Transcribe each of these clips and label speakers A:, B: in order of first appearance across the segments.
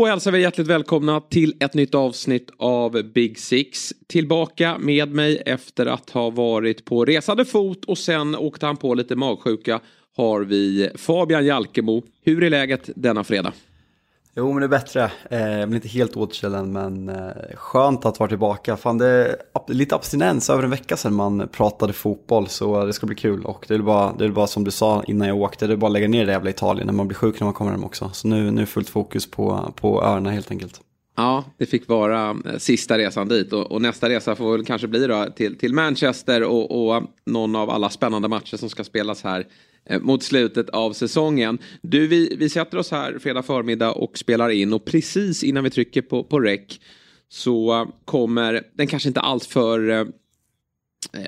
A: Då hälsar vi hjärtligt välkomna till ett nytt avsnitt av Big Six. Tillbaka med mig efter att ha varit på resande fot och sen åkte han på lite magsjuka har vi Fabian Jalkemo. Hur är läget denna fredag?
B: Jo, men det är bättre. Eh, jag blir inte helt återställd men eh, skönt att vara tillbaka. Fan, det är lite abstinens över en vecka sedan man pratade fotboll så det ska bli kul. Och det är bara, det är bara som du sa innan jag åkte, det är bara att lägga ner det jävla Italien när man blir sjuk när man kommer hem också. Så nu, nu är fullt fokus på, på öarna helt enkelt.
A: Ja, det fick vara eh, sista resan dit och, och, nästa resa får väl kanske bli då till, till Manchester och, och någon av alla spännande matcher som ska spelas här Eh, mot slutet av säsongen. Du, vi, vi sätter oss här fredag förmiddag och spelar in och precis innan vi trycker på, på rec så kommer den kanske inte alls för eh,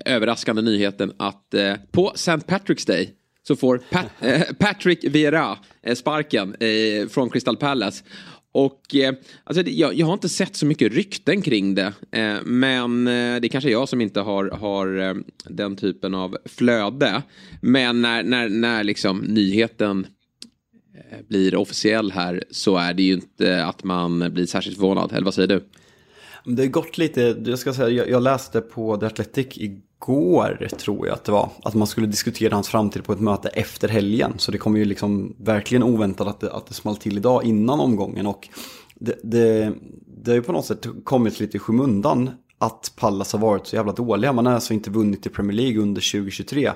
A: överraskande nyheten att eh, på St. Patrick's Day så får Pat, eh, Patrick Vera eh, sparken eh, från Crystal Palace. Och eh, alltså, jag, jag, har inte sett så mycket rykten kring det. Eh, men eh, det är kanske jag som inte har, har eh, den typen av flöde. Men när, när, när liksom nyheten eh, blir officiell här så är det ju inte att man blir särskilt förvånad. Eller vad säger du?
B: Det har gått lite, jag ska säga, jag, jag läste på The Athletic igår tror jag att det var. Att man skulle diskutera hans framtid på ett möte efter helgen. Så det kom ju liksom verkligen oväntat att det, att det small till idag innan omgången. Och det, det, det har ju på något sätt kommit lite i skymundan att Pallas har varit så jävla dåliga. Man har alltså inte vunnit i Premier League under 2023.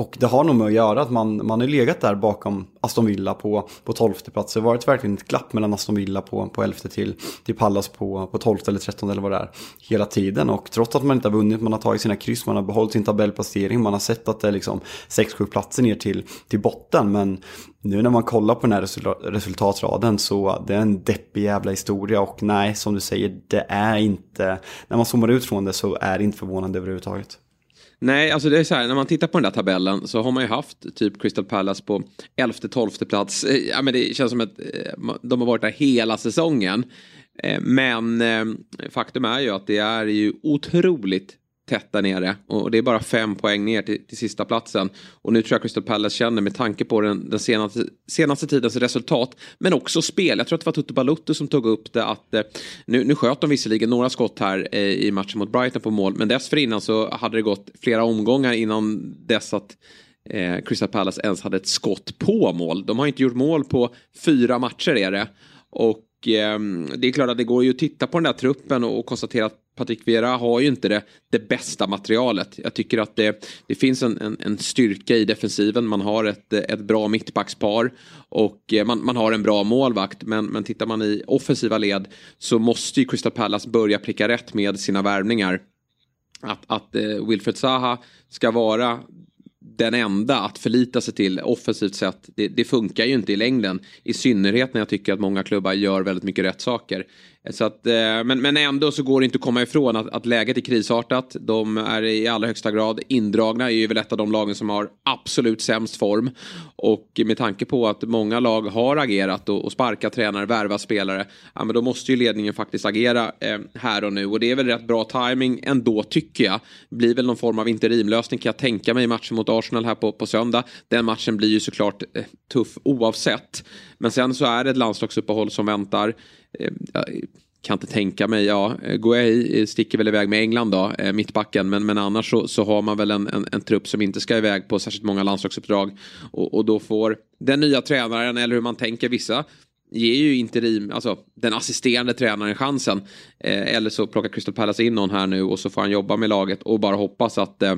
B: Och det har nog med att göra att man, man har legat där bakom Aston Villa på, på 12 plats. Det har varit verkligen ett glapp mellan Aston Villa på, på 11 till, till Pallas på, på 12 eller 13 eller vad det är. Hela tiden och trots att man inte har vunnit, man har tagit sina kryss, man har behållit sin tabellplacering, man har sett att det är liksom 6-7 platser ner till, till botten. Men nu när man kollar på den här resultatraden så det är en deppig jävla historia och nej, som du säger, det är inte, när man zoomar ut från det så är det inte förvånande överhuvudtaget.
A: Nej, alltså det är så här, när man tittar på den där tabellen så har man ju haft typ Crystal Palace på 11-12 plats. Eh, ja, men det känns som att eh, de har varit där hela säsongen. Eh, men faktum är ju att det är ju otroligt tätt där nere. Och det är bara fem poäng ner till, till sista platsen. Och nu tror jag Crystal Palace känner med tanke på den, den senaste, senaste tidens resultat. Men också spel. Jag tror att det var Tutu Balutto som tog upp det att eh, nu, nu sköt de visserligen några skott här eh, i matchen mot Brighton på mål. Men dessförinnan så hade det gått flera omgångar innan dess att eh, Crystal Palace ens hade ett skott på mål. De har inte gjort mål på fyra matcher är det. Och ehm, det är klart att det går ju att titta på den där truppen och konstatera att Patrik Vera har ju inte det, det bästa materialet. Jag tycker att det, det finns en, en, en, styrka i defensiven. Man har ett, ett bra mittbackspar och eh, man, man har en bra målvakt. Men, men tittar man i offensiva led så måste ju Crystal Palace börja pricka rätt med sina värvningar. Att, att eh, Wilfred Zaha ska vara den enda att förlita sig till offensivt sett. Det, det, funkar ju inte i längden. I synnerhet när jag tycker att många klubbar gör väldigt mycket rätt saker. Så att, eh, men, men ändå så går det inte att komma ifrån att, att läget är krisartat. De är i allra högsta grad indragna. är väl ett av de lagen som har absolut sämst form. Och med tanke på att många lag har agerat och, och sparkat tränare, värvat spelare. Ja, men då måste ju ledningen faktiskt agera eh, här och nu. Och det är väl rätt bra timing ändå tycker jag. Blir väl någon form av interimlösning kan jag tänka mig i matchen mot Arsenal här på, på söndag. Den matchen blir ju såklart eh, tuff oavsett. Men sen så är det ett landslagsuppehåll som väntar. Eh, jag kan inte tänka mig, ja, eh, Guay sticker väl iväg med England då, eh, mittbacken. Men, men annars så, så har man väl en, en, en, trupp som inte ska iväg på särskilt många landslagsuppdrag. Och, och då får den nya tränaren, eller hur man tänker, vissa ger ju interim, alltså den assisterande tränaren chansen. Eh, eller så plockar Crystal Palace in någon här nu och så får han jobba med laget och bara hoppas att eh,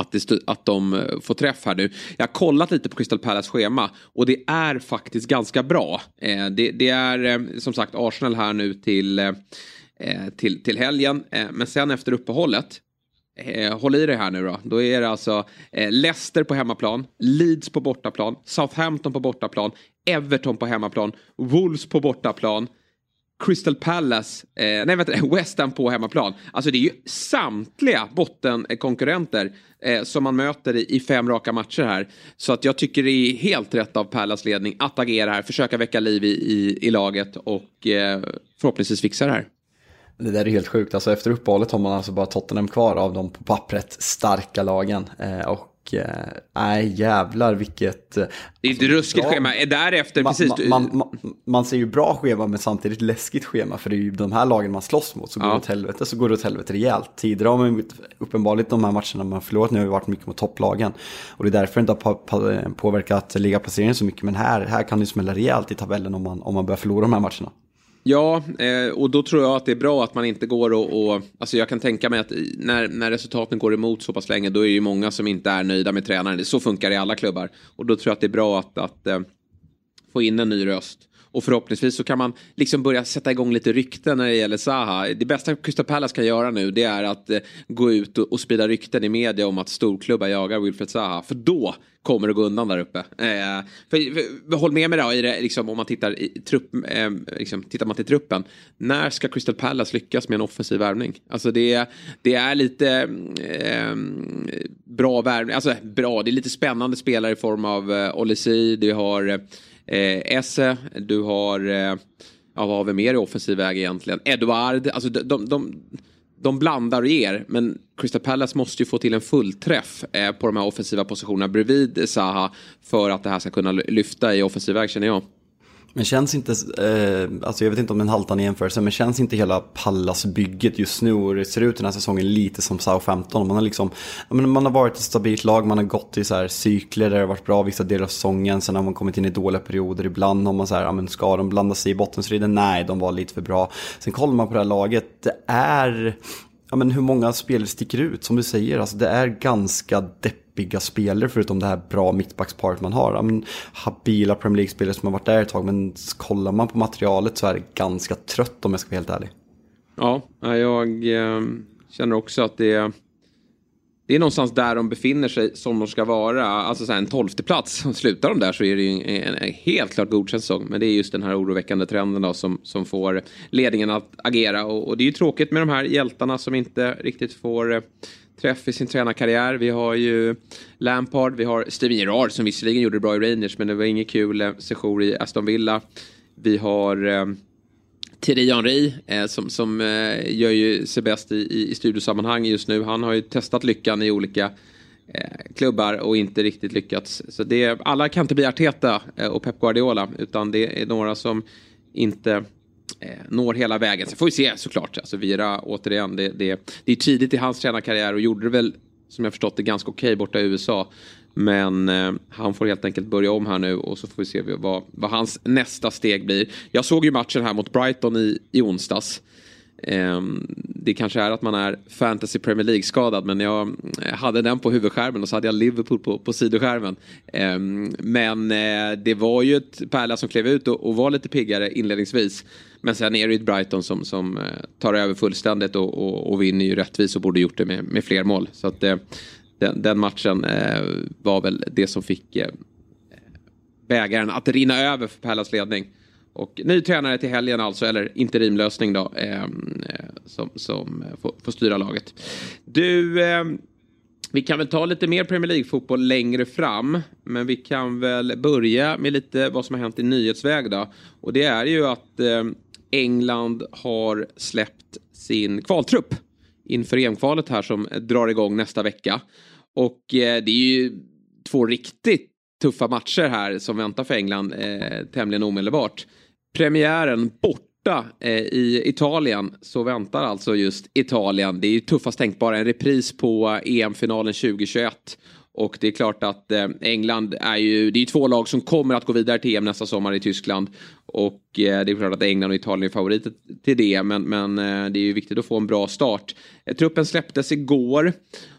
A: att, det, att de eh, får träff här nu. Jag har kollat lite på Crystal Palace schema och det är faktiskt ganska bra. Eh, det, det, är eh, som sagt Arsenal här nu till, eh, eh till, till helgen. Eh, men sen efter uppehållet eh, Håll i dig här nu då. Då är det alltså Leicester på hemmaplan, Leeds på bortaplan, Southampton på bortaplan, Everton på hemmaplan, Wolves på bortaplan, Crystal Palace, eh, nej vänta, West Ham på hemmaplan. Alltså det är ju samtliga bottenkonkurrenter eh, som man möter i, i, fem raka matcher här. Så att jag tycker det är helt rätt av Palace ledning att agera här, försöka väcka liv i, i, i laget och eh, förhoppningsvis fixa det här.
B: Det där är helt sjukt, alltså efter uppehållet har man alltså bara Tottenham kvar av de på pappret starka lagen. Eh, och nej äh, jävlar vilket...
A: Det är ett ruskigt bra. schema. Därefter,
B: man,
A: precis.
B: Man, man, man, ser ju bra schema men samtidigt läskigt schema. För det är ju de här lagen man slåss mot. Så går ja. det åt helvete så går det åt helvete rejält. Tidigare har man uppenbarligen de här matcherna man förlorat nu har varit mycket mot topplagen. Och det är därför det inte har påverkat ligaplaceringen så mycket. Men här, här kan det smälla rejält i tabellen om man, om man börjar förlora de här matcherna.
A: Ja, eh, och då tror jag att det är bra att man inte går och, och... Alltså jag kan tänka mig att när, när resultaten går emot så pass länge då är det ju många som inte är nöjda med tränaren. Så funkar det i alla klubbar. Och då tror jag att det är bra att, att eh, få in en ny röst. Och förhoppningsvis så kan man liksom börja sätta igång lite rykten när det gäller Zaha. Det bästa Crystal Palace kan göra nu det är att eh, gå ut och, och sprida rykten i media om att storklubbar jagar Wilfred Zaha. För då kommer det gå undan där uppe. Eh, för, för, håll med mig då i det, liksom, om man tittar, i trupp, eh, liksom, tittar man till truppen. När ska Crystal Palace lyckas med en offensiv värvning? Alltså det, det är lite eh, bra värvning, alltså bra, det är lite spännande spelare i form av eh, Olesi, du har eh, Eh, Esse, du har, eh, ja vad har vi mer i offensiv väg egentligen? Eduard, alltså de, de, de de blandar och ger, men Crystal Palace måste ju få till en fullträff eh, på de här offensiva positionerna bredvid Zaha för att det här ska kunna lyfta i offensiv väg känner jag.
B: Men känns inte, eh, alltså jag vet inte om en haltande jämförelse, men känns inte hela Pallas-bygget just nu och det ser ut den här säsongen lite som Southampton. Man har liksom, man har varit ett stabilt lag, man har gått i så här cykler där det har varit bra vissa delar av säsongen, sen har man kommit in i dåliga perioder, ibland har man så här, ja men ska de blanda sig i bottenstriden? Nej, de var lite för bra. Sen kollar man på det här laget, det är, ja men hur många spelare sticker ut? Som du säger, alltså det är ganska deppigt Bygga spelare förutom det här bra mittbacksparet man har. Men, habila Premier League-spelare som har varit där ett tag men kollar man på materialet så är det ganska trött om jag ska vara helt ärlig.
A: Ja, jag ehm, känner också att det är, det är någonstans där de befinner sig som de ska vara. Alltså så här, en tolfte plats. Slutar de där så är det ju en, en helt klart godkänd säsong. Men det är just den här oroväckande trenden då som, som får ledningen att agera. Och, och det är ju tråkigt med de här hjältarna som inte riktigt får eh, träff i sin tränarkarriär. Vi har ju Lampard, vi har Steven Gerrard som visserligen gjorde det bra i Rangers men det var inget kul eh, session i Aston Villa. Vi har eh, Thierry Henry eh, som, som eh, gör ju sig bäst i, i, i studiosammanhang just nu. Han har ju testat lyckan i olika eh, klubbar och inte riktigt lyckats. Så det, alla kan inte bli Arteta eh, och Pep Guardiola utan det är några som inte eh, når hela vägen. Så får vi se såklart. Alltså Vira återigen, det, det, det är tidigt i hans tränarkarriär och gjorde det väl som jag förstått det ganska okej okay borta i USA. Men eh, han får helt enkelt börja om här nu och så får vi se vad, vad hans nästa steg blir. Jag såg ju matchen här mot Brighton i, i onsdags. Ehm, det kanske är att man är fantasy Premier League-skadad men jag eh, hade den på huvudskärmen och så hade jag Liverpool på, på sidoskärmen. Ehm, men eh, det var ju ett Pärla som klev ut och, och, var lite piggare inledningsvis. Men sen är det ju ett Brighton som, som eh, tar över fullständigt och, och, och vinner ju rättvist och borde gjort det med, med fler mål. Så att eh, den, den matchen eh, var väl det som fick bägaren att rinna över för Pärlas ledning. Och ny tränare till helgen alltså, eller interimlösning då, eh, som, som får, får, styra laget. Du, eh, vi kan väl ta lite mer Premier League-fotboll längre fram. Men vi kan väl börja med lite vad som har hänt i nyhetsväg då. Och det är ju att eh, England har släppt sin kvaltrupp inför EM-kvalet här som drar igång nästa vecka. Och eh, det är ju två riktigt tuffa matcher här som väntar för England eh, tämligen omedelbart premiären borta eh, i Italien så väntar alltså just Italien. Det är ju tuffast tänkbara, en repris på eh, EM-finalen 2021. Och det är klart att eh, England är ju, det är ju två lag som kommer att gå vidare till EM nästa sommar i Tyskland. Och eh, det är klart att England och Italien är favoriter till det, men, men eh, det är ju viktigt att få en bra start. Eh, truppen släpptes igår.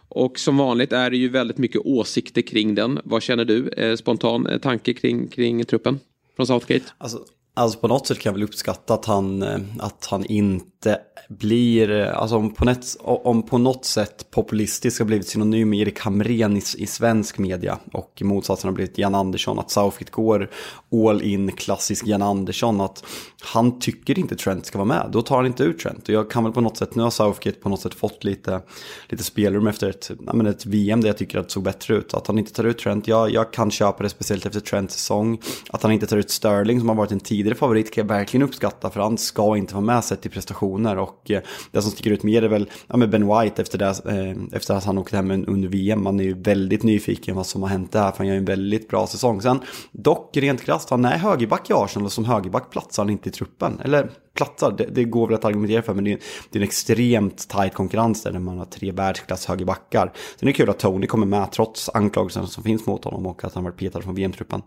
A: Och som vanligt är det ju väldigt mycket åsikter kring den. Vad känner du? Eh, spontan tanke kring, kring truppen från Southgate?
B: Alltså, Alltså på något sätt kan jag väl uppskatta att han, eh, att han inte blir, eh, alltså om på, net, om på något sätt populistisk har blivit synonym med Erik Hamrén i, i, svensk media och motsatsen har blivit Jan Andersson, att Southgate går all in klassisk Jan Andersson, att han tycker inte Trent ska vara med, då tar han inte ut Trent. Och jag kan väl på något sätt, nu har Southgate på något sätt fått lite, lite spelrum efter ett, men ett VM där jag tycker att det såg bättre ut. Att han inte tar ut Trent, jag, jag kan köpa det speciellt efter Trents säsong. Att han inte tar ut Sterling som har varit en tid vidare favorit kan jag verkligen uppskatta för han ska inte vara med sett till prestationer och eh, det som sticker ut mer är väl ja, med Ben White efter, det, eh, efter att han åkte hem under VM. Man är ju väldigt nyfiken vad som har hänt där för han gör en väldigt bra säsong. Sen dock rent krasst, han är högerback i Arsenal och som högerback platsar han inte i truppen. Eller platsar, det, det går väl att argumentera för men det är, det är en extremt tight konkurrens där när man har tre världsklass högerbackar. Sen är det kul att Tony kommer med trots anklagelserna som finns mot honom och att han varit petad från VM-truppen.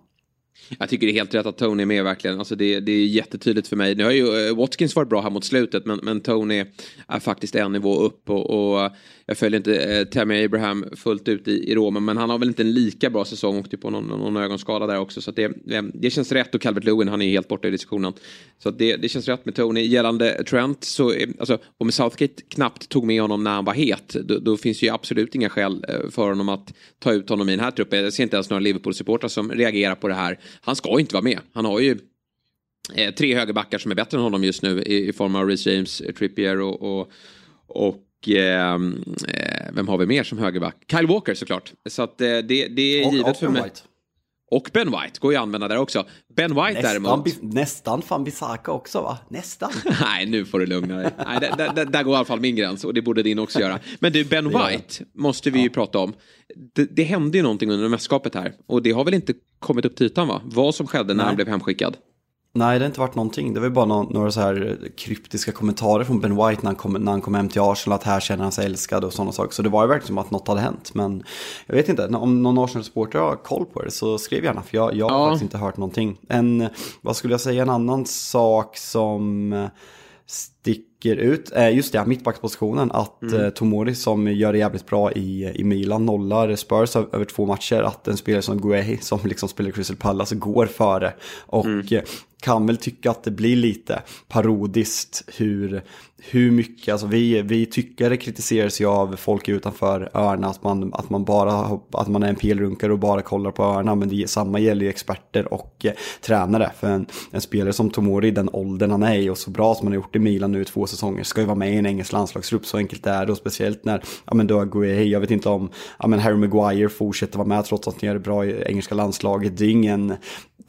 A: Jag tycker det är helt rätt att Tony är med verkligen. Alltså det, det är jättetydligt för mig. Nu har ju eh, Watkins varit bra här mot slutet men, men Tony är faktiskt en nivå upp och, och jag följer inte eh, Tammy Abraham fullt ut i, i Roma men han har väl inte en lika bra säsong. Åkte på någon, någon ögonskada där också så det, eh, det känns rätt och Calvert Lewin han är helt borta i diskussionen. Så det, det känns rätt med Tony. Gällande Trent så eh, alltså, om Southgate knappt tog med honom när han var het då, då finns ju absolut inga skäl eh, för honom att ta ut honom i den här truppen. Jag ser inte ens några Liverpool-supportrar som reagerar på det här. Han ska inte vara med. Han har ju eh, tre högerbackar som är bättre än honom just nu i, i form av Reece James, Trippier och, och, och ehm, eh, vem har vi mer som högerback? Kyle Walker såklart. Så att eh, det, det är
B: och,
A: givet
B: och
A: för mig.
B: White.
A: Och Ben White går ju att använda där också. Ben White
B: Nästan,
A: däremot.
B: Bi- nästan fan Bisaka också va? Nästan.
A: Nej, nu får du lugna dig. Nej, där, där- där, går i alla fall min gräns och det borde din också göra. Men du, Ben White måste vi ju prata om. Det, det hände ju någonting under mästerskapet här och det har väl inte kommit upp till ytan va? Vad som skedde när
B: Nej.
A: han blev hemskickad.
B: Nej, det har inte varit någonting. Det var bara nå- några så här kryptiska kommentarer från Ben White när han, kom, när han kom hem till Arsenal, att här känner han sig älskad och sådana saker. Så det var ju verkligen som att något hade hänt. Men jag vet inte, om någon Arsenal-supporter har koll på det så skriv gärna, för jag, jag har
A: Ja.
B: faktiskt inte hört någonting. En, vad skulle jag säga, en annan sak som eh, sticker ut, just det, mittbackspositionen. Att mm. Tomori som gör det jävligt bra i, i Milan nollar Spurs över två matcher. Att en spelare som Guehi som liksom spelar Crystal Palace går före. Och eh, kan väl tycka att det blir lite parodiskt hur, hur mycket, alltså vi, vi tyckare kritiseras ju av folk utanför öarna att man, att man bara, att man är en pelrunkare och bara kollar på öarna, men det, samma gäller ju experter och eh, tränare. För en, en spelare som Tomori, den åldern han är i och så bra som han har gjort i Milan nu i två säsonger, ska ju vara med i en engelsk landslagsgrupp, så enkelt är det. Och speciellt när, ja men då är jag vet inte om, ja men Harry Maguire fortsätter vara med trots att han gör det bra i engelska landslaget. Det är ingen,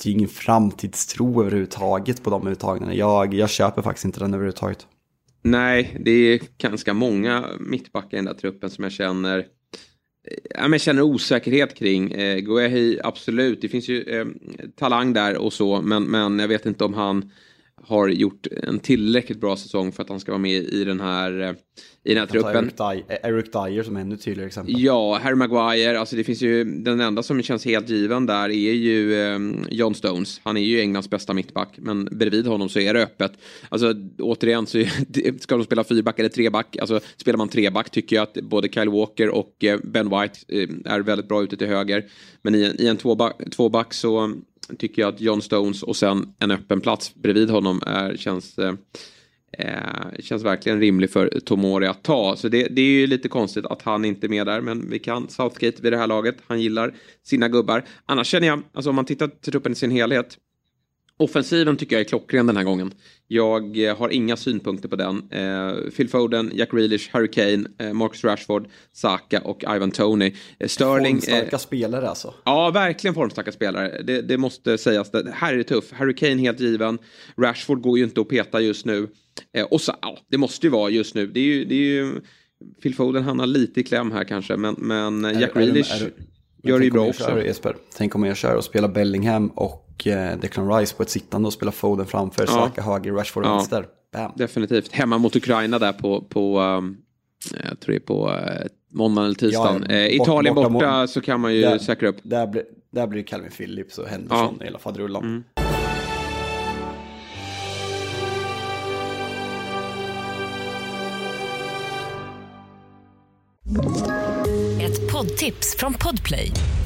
B: det är ingen framtidstro överhuvudtaget på de uttagningarna. Jag, jag köper faktiskt inte den överhuvudtaget.
A: Nej, det är ganska många mittbackar i den där truppen som jag känner eh, Ja, men jag känner osäkerhet kring. Eh, Guehi, absolut. Det finns ju eh, talang där och så. Men, men jag vet inte om han har gjort en tillräckligt bra säsong för att han ska vara med i den här, eh, i den här
B: tar
A: truppen.
B: Eric, Dyer, Eric Dyer som är ännu tydligare exempel.
A: Ja, Harry Maguire, alltså det finns ju den enda som känns helt given där är ju eh, John Stones. Han är ju Englands bästa mittback, men bredvid honom så är det öppet. Alltså återigen så ska de spela fyrback eller treback, alltså spelar man treback tycker jag att både Kyle Walker och eh, Ben White eh, är väldigt bra ute till höger. Men i en, i en tvåback, tvåback så tycker jag att John Stones och sen en öppen plats bredvid honom är, känns eh, eh, känns verkligen rimlig för Tomori att ta. Så det, det är ju lite konstigt att han inte är med där. Men vi kan Southgate vid det här laget. Han gillar sina gubbar. Annars känner jag, alltså om man tittar till truppen i sin helhet. Offensiven tycker jag är klockren den här gången. Jag eh, har inga synpunkter på den. Eh, Phil Foden, Jack Grealish, Harry Kane, eh, Marcus Rashford, Saka och Ivan Tony. Eh, Sterling... eh,
B: Starka spelare alltså.
A: Ja, verkligen formstarka spelare. Det, det måste sägas. Det, här är det tuff. Harry Kane helt given. Rashford går ju inte att peta just nu. Och så, ja, det måste ju vara just nu. Det är ju, det är ju Phil Foden hamnar lite i kläm här kanske. Men, men Jack
B: Är- är-
A: Grealish
B: är-
A: gör det ju bra också.
B: Kör, Jesper, tänk om jag kör och spelar Bellingham och eh, Declan Rice på ett sittande och spelar Foden framför, Saka höger, Rashford
A: Ja.
B: vänster. Bam.
A: Definitivt. Hemma mot Ukraina där på, på um, jag tror det är på uh, måndagen eller tisdagen.
B: Ja, ja.
A: Eh,
B: Bort-
A: Italien
B: borta
A: borta, så kan man ju
B: Där-
A: säkra upp.
B: Där blir, där blir det Calvin Phillips och Henderson i hela faderullan.
C: Ett poddtips från Podplay.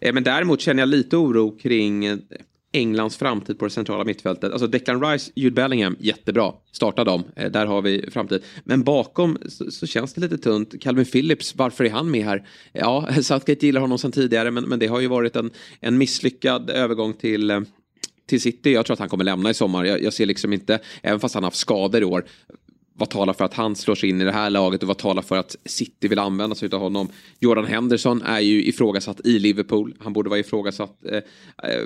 A: Eh, men däremot känner jag lite oro kring eh, Englands framtid på det centrala mittfältet. Alltså Declan Rice, Jude Bellingham, jättebra. Starta dem, eh, där har vi framtid. Men bakom så, så, känns det lite tunt. Calvin Phillips, varför är han med här? Ja, Southgate gillar honom sedan tidigare men, men det har ju varit en, en misslyckad övergång till till City. Jag tror att han kommer lämna i sommar. Jag, jag ser liksom inte, även fast han har haft skador i år, vad talar för att han slår sig in i det här laget och vad talar för att City vill använda sig av honom. Jordan Henderson är ju ifrågasatt i Liverpool. Han borde vara ifrågasatt eh, eh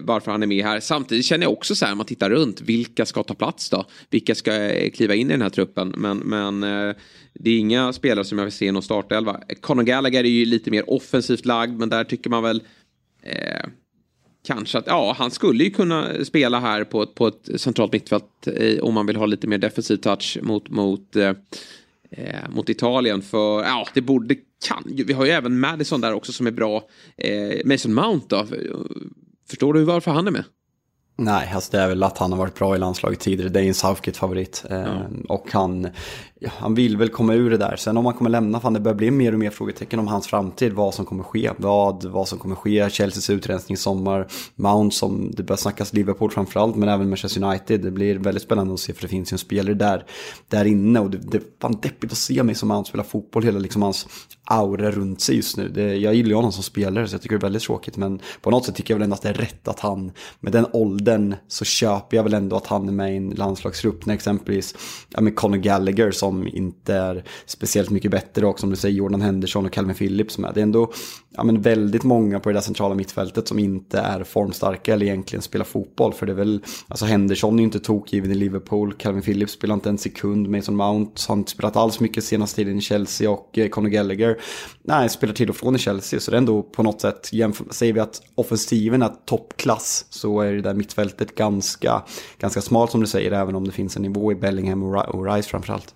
A: varför han är med här. Samtidigt känner jag också så här, om man tittar runt, vilka ska ta plats då? Vilka ska eh, kliva in i den här truppen? Men, men eh, det är inga spelare som jag vill se i någon startelva. Conor Gallagher är ju lite mer offensivt lagd, men där tycker man väl eh, kanske att ja, han skulle ju kunna spela här på, på ett centralt mittfält eh, om man vill ha lite mer defensiv touch mot, mot, eh, eh, mot Italien. För ja, det borde kan Vi har ju även Madison där också som är bra. Eh, Mason Mount då? Förstår du varför han är med?
B: Nej, alltså det är väl att han har varit bra i landslaget tidigare. Det är en Southgate-favorit. Eh, ja. Och han, ja, han vill väl komma ur det där. Sen om han kommer lämna, fan det börjar bli mer och mer frågetecken om hans framtid. Vad som kommer ske. Vad, vad som kommer ske. Chelseas utrensning i sommar. Mount som det börjar snackas Liverpool framförallt. Men även Manchester United. Det blir väldigt spännande att se för det finns ju en spelare där, där inne. Och det, det är fan deppigt att se mig som Mount spela fotboll. Hela liksom hans aura runt sig just nu. Det, jag gillar ju honom som spelare så jag tycker det är väldigt tråkigt. Men på något sätt tycker jag väl ändå att det är rätt att han med den åldern så köper jag väl ändå att han är med i en landslagsgrupp när exempelvis ja, men Conor Gallagher som som inte är speciellt mycket bättre och som du säger Jordan Henderson och Calvin Phillips med. Det är ändå ja, men väldigt många på det där centrala mittfältet som inte är formstarka eller egentligen spelar fotboll. För det är väl, alltså Henderson är ju inte tokgiven i Liverpool, Calvin Phillips spelar inte en sekund, Mason Mount har inte spelat alls mycket senaste tiden i Chelsea och eh, Conor Gallagher, nej, spelar till och från i Chelsea. Så det är ändå på något sätt, säger vi att offensiven är toppklass så är det där mittfältet ganska, ganska smalt som du säger, även om det finns en nivå i Bellingham och Rice framförallt.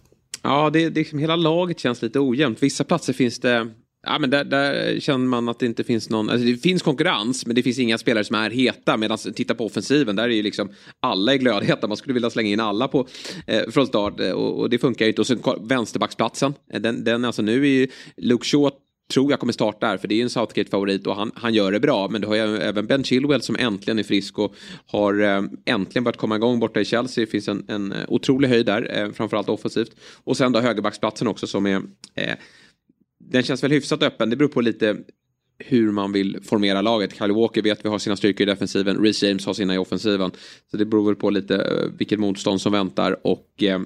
A: Ja, det, det, liksom, hela laget känns lite ojämnt. Vissa platser finns det Ja, men där, där, känner man att det inte finns någon, alltså det finns konkurrens men det finns inga spelare som är heta. Medan titta på offensiven, där är ju liksom alla är glödheta. Man skulle vilja slänga in alla på, eh, från start eh, och, och, det funkar ju inte. Och så vänsterbacksplatsen, eh, den, den alltså nu är ju Luke Shaw tror jag kommer starta här för det är en Southgate-favorit och han, han gör det bra. Men du har ju även Ben Chilwell som äntligen är frisk och har eh, äntligen börjat komma igång borta i Chelsea. Det finns en, en eh, otrolig höjd där, eh, framförallt offensivt. Och sen då högerbacksplatsen också som är eh, den känns väl hyfsat öppen. Det beror på lite hur man vill formera laget. Kyle Walker vet vi har sina styrkor i defensiven. Reece James har sina i offensiven. Så det beror väl på lite eh, vilket motstånd som väntar och eh,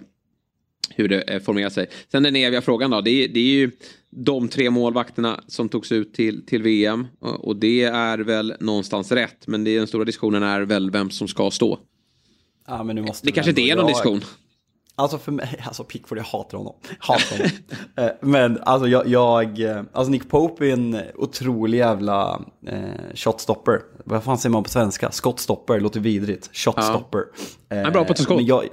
A: hur det eh, formerar sig. Sen den eviga frågan då. Det är, det är ju de tre målvakterna som togs ut till, till VM. Och, det är väl någonstans rätt. Men det, den stora diskussionen är väl vem som ska stå.
B: Ja, men nu måste
A: det kanske inte är någon jag... diskussion.
B: Alltså för mig, alltså Pickford, jag hatar honom. Hatar honom. Eh, men alltså jag, jag, eh, alltså Nick Pope är en otrolig jävla eh, shotstopper. Vad fan säger man på svenska? Skottstopper, låter vidrigt. Shotstopper.
A: Ja. Han är bra på att ta skott.
B: Jag,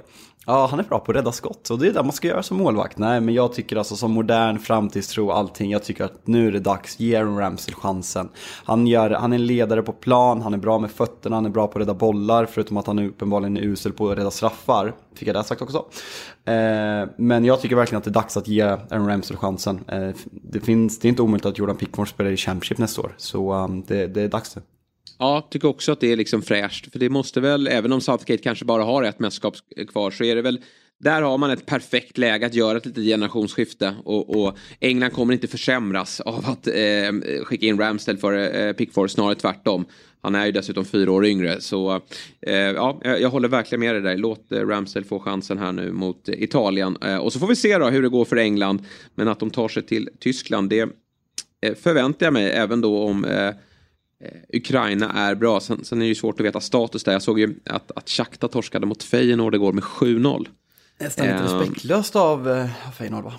B: Ja, han är bra på att rädda skott och det är det man ska göra som målvakt. Nej, men jag tycker alltså som modern framtidstro allting. Jag tycker att nu är det dags. Ge Aaron Ramsey chansen. Han, gör, han är en ledare på plan, han är bra med fötterna, han är bra på att rädda bollar. Förutom att han uppenbarligen är usel på att rädda straffar. Fick jag det sagt också. Eh, men jag tycker verkligen att det är dags att ge Aaron Ramsey chansen. Eh, det, finns, det är inte omöjligt att Jordan Pickford spelar i Championship nästa år. Så um, det, det är dags nu.
A: Ja, tycker också att det är liksom fräscht. För det måste väl, även om Southgate kanske bara har ett mästerskap kvar, så är det väl där har man ett perfekt läge att göra ett litet generationsskifte och, och England kommer inte försämras av att eh, skicka in Ramsdale för eh, Pickford, snarare tvärtom. Han är ju dessutom fyra år yngre så eh, ja, jag, håller verkligen med dig där. Låt eh, Ramsdale få chansen här nu mot eh, Italien eh, och så får vi se då hur det går för England. Men att de tar sig till Tyskland det eh, förväntar jag mig även då om Eh, Ukraina är bra. Sen, sen, är det ju svårt att veta status där. Jag såg ju att, att Shakhtar torskade mot Feyenoord igår med 7-0.
B: Nästan lite um, respektlöst av uh, Feyenoord va?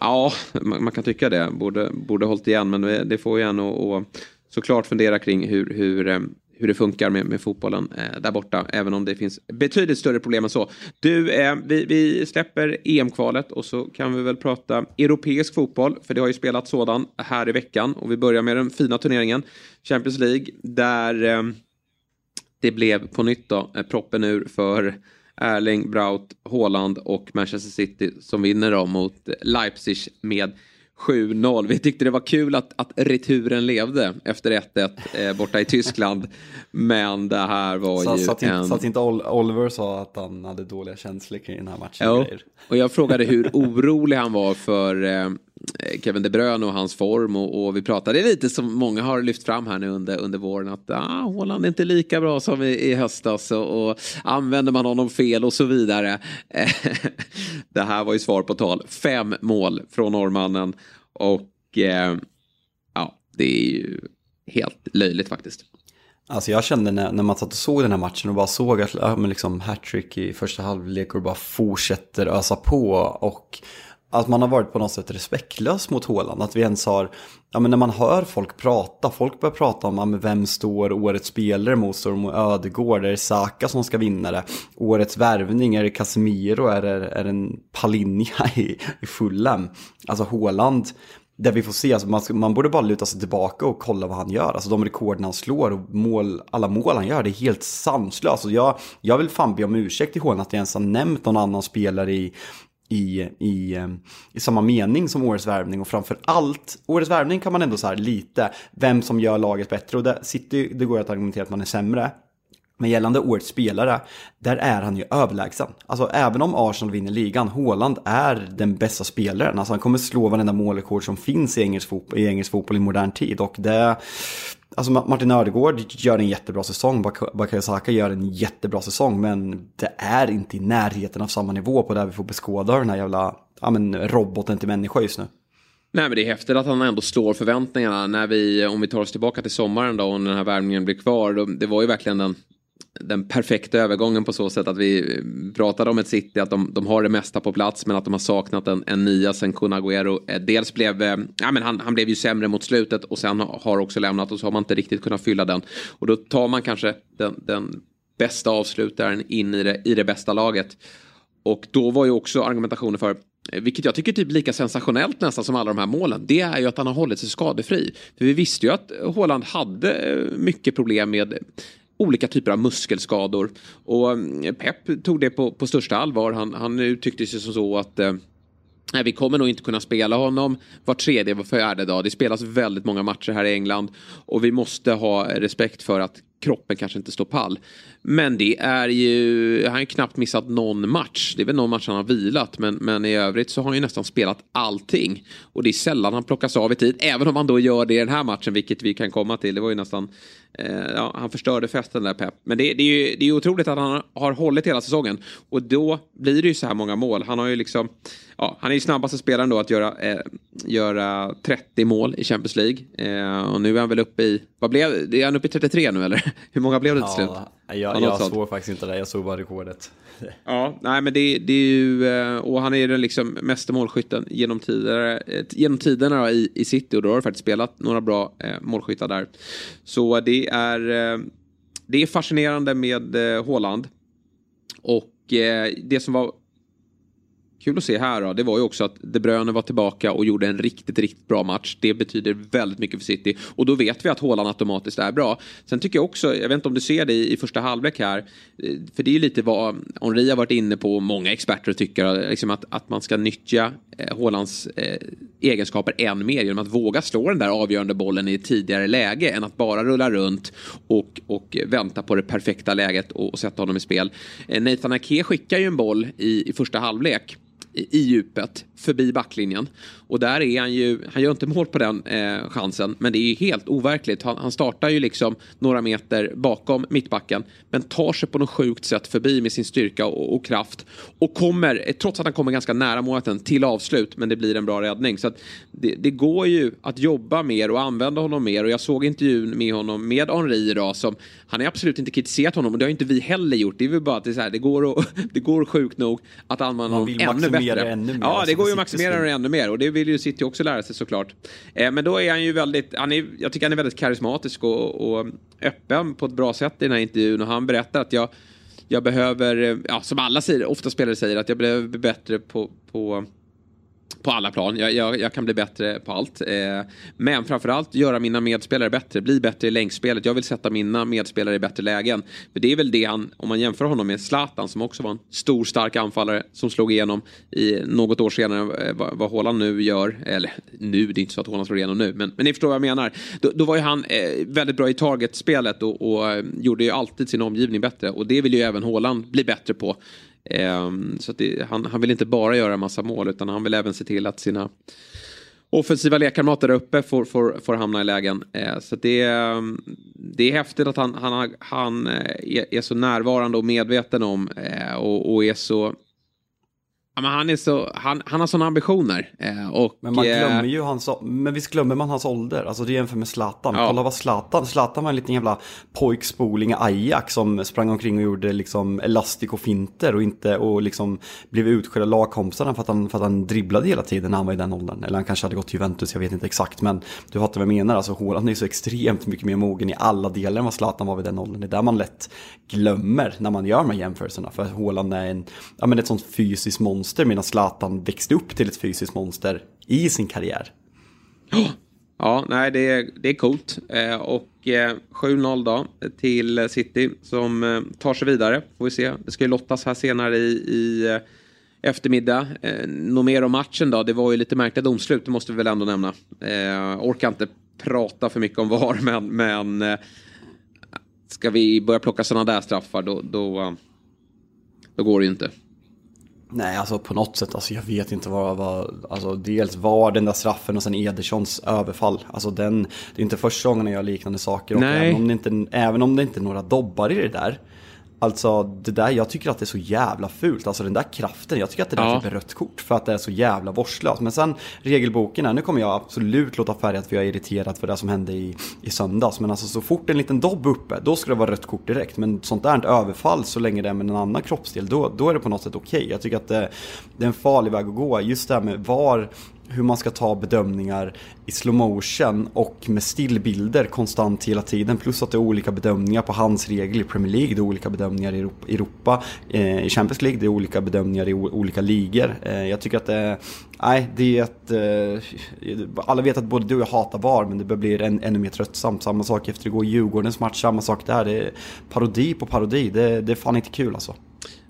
A: Ja, man, man, kan tycka det. Borde, borde hållit igen men det, får ju en att såklart fundera kring hur, hur, hur det funkar med, med fotbollen eh, där borta. Även om det finns betydligt större problem än så. Du, eh, vi, vi släpper EM-kvalet och så kan vi väl prata europeisk fotboll. För det har ju spelat sådan här i veckan. Och vi börjar med den fina turneringen. Champions League. Där eh, det blev på nytt då eh, proppen ur för Erling Braut Haaland och Manchester City som vinner då mot Leipzig med 7-0. Vi tyckte det var kul att, att returen levde efter 1-1 eh, borta i Tyskland. Men det här var
B: så,
A: ju
B: så att
A: en...
B: Så att inte Oliver sa att han hade dåliga känslor kring den här matchen.
A: Ja, och jag frågade hur orolig han var för eh, Eh, Kevin De Bruyne och hans form. Och, och, vi pratade lite som många har lyft fram här nu under, under våren. Att ah, Håland är inte lika bra som i, i höstas. Och, och använder man honom fel och så vidare. det här var ju svar på tal. Fem mål från norrmannen. Och eh, ja, det är ju helt löjligt faktiskt.
B: Alltså jag kände när, när man satt och såg den här matchen och bara såg att ja, men liksom hattrick i första halvlek och bara fortsätter ösa på. Och att man har varit på något sätt respektlös mot Håland. Att vi ens har, ja men när man hör folk prata, folk börjar prata om ja, men vem står årets spelare mot, står mot Ödegård, är det Saka som ska vinna det? Årets värvning, är det Casemiro, är det, är det en Palinja i, i Fulham? Alltså Håland, där vi får se, alltså man, man borde bara luta sig tillbaka och kolla vad han gör. Alltså de rekorden han slår och mål, alla mål han gör, det är helt sanslöst. Alltså, jag, jag vill fan be om ursäkt till Håland att jag ens har nämnt någon annan spelare i, i, i, eh, i samma mening som årets värvning och framför allt, årets värvning kan man ändå så här lite, vem som gör laget bättre och det, City, det går att argumentera att man är sämre. Men gällande årets spelare, där är han ju överlägsen. Alltså även om Arsenal vinner ligan, Haaland är den bästa spelaren. Alltså han kommer slå varenda målrekord som finns i engelsk, fotboll, i engelsk fotboll i modern tid. Och det, Alltså Martin Ödegård gör en jättebra säsong, Bakayo Saka gör en jättebra säsong, men det är inte i närheten av samma nivå på där vi får beskåda den här jävla ja, men, roboten till människa just nu.
A: Nej men det är häftigt att han ändå slår förväntningarna när vi, om vi tar oss tillbaka till sommaren då och den här värmningen blir kvar. Då, det var ju verkligen den den perfekta övergången på så sätt att vi pratade om ett City att de, de har det mesta på plats men att de har saknat en, en nia sen Kun Agüero eh, dels blev, eh, ja men han, han blev ju sämre mot slutet och sen har också lämnat och så har man inte riktigt kunnat fylla den. Och då tar man kanske den, den bästa avslutaren in i det, i det bästa laget. Och då var ju också argumentationen för eh, vilket jag tycker är typ lika sensationellt nästan som alla de här målen. Det är ju att han har hållit sig skadefri. För vi visste ju att Håland hade mycket problem med olika typer av muskelskador. Och mm, Pep tog det på, på största allvar. Han, han uttryckte sig som så att eh, vi kommer nog inte kunna spela honom var tredje, var fjärde dag. Det spelas väldigt många matcher här i England. Och vi måste ha respekt för att kroppen kanske inte står pall. Men det är ju, han har ju knappt missat någon match. Det är väl någon match han har vilat. Men, men i övrigt så har han ju nästan spelat allting. Och det är sällan han plockas av i tid. Även om han då gör det i den här matchen, vilket vi kan komma till. Det var ju nästan, eh, ja, han förstörde festen där Pep. Men det, det, är ju det är otroligt att han har hållit hela säsongen. Och då blir det ju så här många mål. Han har ju liksom, ja, han är ju snabbaste spelaren då att göra, eh, göra 30 mål i Champions League. Eh, och nu är han väl uppe i, vad blev, är han uppe i 33 nu eller? Hur många blev det till slut?
B: Ja, jag, jag såg faktiskt inte det, jag såg bara rekordet.
A: Ja, nej men det, det är ju, eh, och han är den liksom mesta målskytten genom tiderna, eh, genom tiderna i, i City och då har det faktiskt spelat några bra eh, målskyttar där. Så det är, eh, det är fascinerande med eh, Håland. Och det som var Kul att se här då, det var ju också att De Bruyne var tillbaka och gjorde en riktigt, riktigt bra match. Det betyder väldigt mycket för City. Och då vet vi att Haaland automatiskt är bra. Sen tycker jag också, jag vet inte om du ser det i, första halvlek här, eh, för det är ju lite vad Henri har varit inne på, många experter tycker, eh, liksom att, att man ska nyttja eh, Haalands eh, egenskaper än mer genom att våga slå den där avgörande bollen i ett tidigare läge än att bara rulla runt och, och vänta på det perfekta läget och, och sätta honom i spel. Eh, Nathan Ake skickar ju en boll i, i första halvlek i djupet förbi backlinjen. Och där är han ju, han gör inte mål på den eh, chansen, men det är ju helt overkligt. Han, han, startar ju liksom några meter bakom mittbacken, men tar sig på något sjukt sätt förbi med sin styrka och, och kraft. Och kommer, trots att han kommer ganska nära målet, till avslut, men det blir en bra räddning. Så det, det, går ju att jobba mer och använda honom mer. Och jag såg intervjun med honom, med Henri idag, som han har absolut inte kritiserat honom, och det har inte vi heller gjort. Det är väl bara att det, är så här, det, går, och, det går sjukt nog att använda honom ännu bättre.
B: Ännu mer,
A: ja, det går ju att maximera honom ännu mer. Och det vill ju City också lära sig såklart. Eh, men då är han ju väldigt, han är, jag tycker han är väldigt karismatisk och, och öppen på ett bra sätt i den här intervjun. Och han berättar att jag, jag behöver, ja, som alla säger, ofta spelare säger, att jag behöver bli bättre på, på på alla plan. Jag, jag, jag, kan bli bättre på allt. Eh, men framförallt göra mina medspelare bättre. Bli bättre i länkspelet. Jag vill sätta mina medspelare i bättre lägen. För det är väl det han, om man jämför honom med Zlatan som också var en stor stark anfallare som slog igenom i något år senare eh, vad, vad Håland nu gör. Eller nu, det är inte så att Håland slår igenom nu. Men, men ni förstår vad jag menar. Då, då var ju han eh, väldigt bra i targetspelet och, och eh, gjorde ju alltid sin omgivning bättre. Och det vill ju även Håland bli bättre på. Ehm, så det, han, han vill inte bara göra en massa mål utan han vill även se till att sina offensiva lekkamrater där uppe får, får, får hamna i lägen. Ehm, så det, ehm, det är häftigt att han, han, han eh, är, är så närvarande och medveten om eh, och, och är så Ja, men han, är så, han, han har sådana ambitioner. Eh, och,
B: men man glömmer ju hans, men visst glömmer man hans ålder. Alltså det jämför med Zlatan. Ja. Kolla vad Zlatan, Zlatan var en liten jävla pojkspoling i Ajax som sprang omkring och gjorde liksom finter och inte och liksom blev utskälld av lagkompisarna för att, han, för att han dribblade hela tiden när han var i den åldern. Eller han kanske hade gått till Juventus, jag vet inte exakt. Men du fattar vad jag menar. Alltså Haaland är så extremt mycket mer mogen i alla delar än vad Zlatan var vid den åldern. Det är där man lätt glömmer när man gör de här jämförelserna. För Haaland är en, ja, men ett sånt fysiskt monster monster medan Zlatan växte upp till ett fysiskt monster i sin karriär.
A: Ja, nej, det är, det är coolt. Eh, och eh, 7-0 då till City som eh, tar sig vidare. Får vi se. Det ska ju lottas här senare i, i eh, eftermiddag. Eh, något mer om matchen då? Det var ju lite märkliga domslut, det måste vi väl ändå nämna. Eh, orkar inte prata för mycket om VAR, men, men eh, ska vi börja plocka sådana där straffar då, då, eh, då går det ju inte.
B: Nej, alltså på något sätt, alltså jag vet inte vad, vad alltså dels var den där straffen och sen Edersons överfall. Alltså den, det är inte första gången jag gör liknande saker. Och även om, det inte, även om det inte är några dobbar i det där, Alltså det där, jag tycker att det är så jävla fult. Alltså den där kraften, jag tycker att det där ja. typ är rött kort för att det är så jävla vårdslöst. Men sen regelboken här, nu kommer jag absolut låta färgat för jag är irriterad för det som hände i, i söndags. Men alltså så fort en liten dobb uppe, då ska det vara rött kort direkt. Men sånt där överfall så länge det är med en annan kroppsdel, då, då är det på något sätt okej. Okay. Jag tycker att det, det är en farlig väg att gå. Just det här med var hur man ska ta bedömningar i slow motion och med stillbilder konstant hela tiden. Plus att det är olika bedömningar på hans regel i Premier League, det är olika bedömningar i Europa, i eh, Champions League, det är olika bedömningar i olika ligor. Eh, jag tycker att det är, nej, det är ett, eh, alla vet att både du och jag hatar VAR, men det börjar bli än, ännu mer tröttsamt. Samma sak efter igår Djurgårdens match, samma sak där. Det är parodi på parodi, det, det är fan inte kul alltså.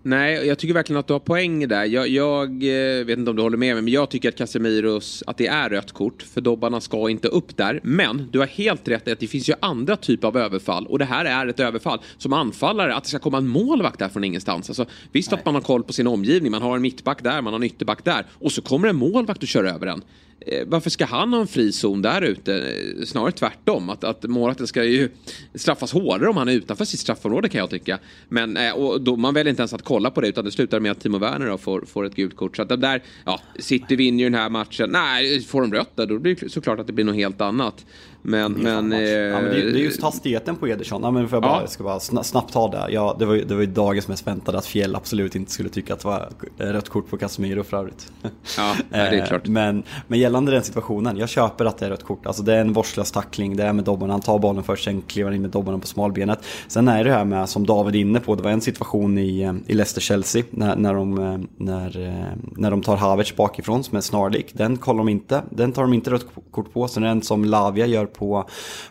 A: Nej, jag tycker verkligen att du har poäng där. Jag, jag, eh, vet inte om du håller med mig, men jag tycker att Casemiros, att det är rött kort. För dobbarna ska inte upp där. Men du har helt rätt i att det finns ju andra typer av överfall. Och det här är ett överfall. Som anfallare, att det ska komma en målvakt där från ingenstans. Alltså, visst Nej. att man har koll på sin omgivning. Man har en mittback där, man har en ytterback där. Och så kommer en målvakt och kör över en. Eh, varför ska han ha en frizon där ute? Eh, snarare tvärtom. Att, att målvakten ska ju straffas hårdare om han är utanför sitt straffområde kan jag tycka. Men eh, och då, man väljer inte ens att kolla på det utan det slutar med att Timo Werner då får, får ett gult kort. Så att de där, ja, City vinner ju den här matchen. Nej, får de rött där då blir det såklart att det blir något helt annat. Men, men,
B: eh, ja, men det, det, är just hastigheten på Ederson. Ja, men för jag, bara, ja. ska bara snabbt ta det. Ja, det, var, det var ju dagens mest väntade att Fjäll absolut inte skulle tycka att det var rött kort på Casemiro för övrigt.
A: Ja, det är klart.
B: men, men gällande den situationen, jag köper att det är rött kort. Alltså det är en vårdslös tackling, det är med dobbarna, han tar bollen först, sen kliver han in med dobbarna på smalbenet. Sen är det här med, som David är inne på, det var en situation i, eh, i Leicester-Chelsea när, när, de, eh, när, när de tar Havertz bakifrån som är snarlik. Den kollar de inte, den tar de inte rött kort på. Sen är det en som Lavia gör på,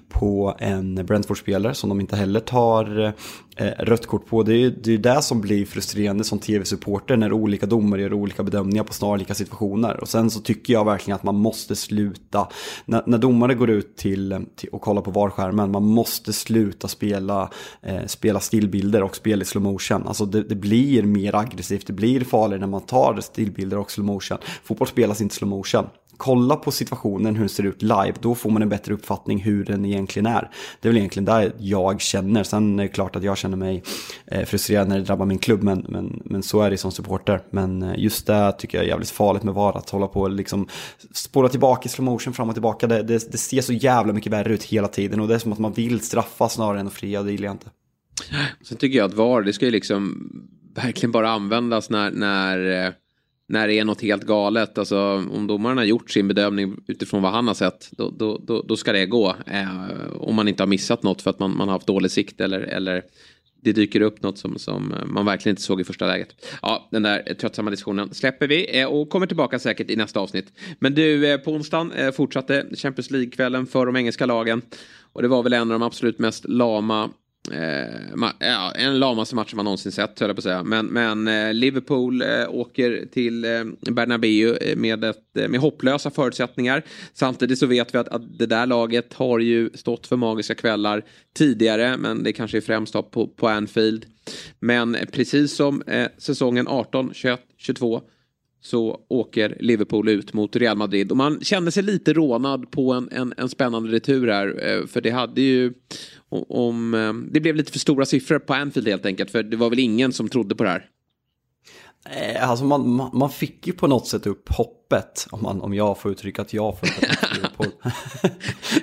B: på en Brentford-spelare som de inte heller tar eh, rött kort på. Det är ju det, är det som blir frustrerande som tv-supporter när olika domare gör olika bedömningar på snarlika situationer. Och sen så tycker jag verkligen att man måste sluta, när, när domare går ut till, till och kollar på VAR-skärmen, man måste sluta spela, eh, spela stillbilder och spela i slow motion. Alltså det, det, blir mer aggressivt, det blir farligare när man tar stillbilder och slow motion. Fotboll spelas inte slow motion kolla på situationen, hur den ser ut live, då får man en bättre uppfattning hur den egentligen är. Det är väl egentligen där jag känner. Sen är det klart att jag känner mig eh, frustrerad när det drabbar min klubb, men, men, men så är det som supporter. Men eh, just det tycker jag är jävligt farligt med VAR, att hålla på och liksom spåra tillbaka i slow motion fram och tillbaka. Det, det, det, ser så jävla mycket värre ut hela tiden och det är som att man vill straffa snarare än att fria, det gillar jag inte.
A: Sen tycker jag att VAR, det ska ju liksom verkligen bara användas när, när eh, när det är något helt galet. Alltså, om domaren har gjort sin bedömning utifrån vad han har sett, då, då, då, då ska det gå. Eh, om man inte har missat något för att man, man har haft dålig sikt eller, eller det dyker upp något som, som eh, man verkligen inte såg i första läget. Ja, den där tröttsamma diskussionen släpper vi eh, och kommer tillbaka säkert i nästa avsnitt. Men du, eh, på onsdagen fortsatte Champions League-kvällen för de engelska lagen. Och det var väl en av de absolut mest lama Eh, ja, en lamaste match man någonsin sett, höll jag på att säga. Men, men eh, Liverpool eh, åker till eh, Bernabéu eh, med, ett, eh, med hopplösa förutsättningar. Samtidigt så vet vi att, att det där laget har ju stått för magiska kvällar tidigare, men det kanske är främst på, på Anfield. Men precis som säsongen 18, 21, 22 så åker Liverpool ut mot Real Madrid. Och man kände sig lite rånad på en, en, en spännande retur här. Eh, för det hade ju om, eh, det blev lite för stora siffror på Anfield helt enkelt. För det var väl ingen som trodde på det här.
B: Eh, alltså man, man, fick ju på något sätt upp hoppet, om, man, om jag får uttrycka att jag får upp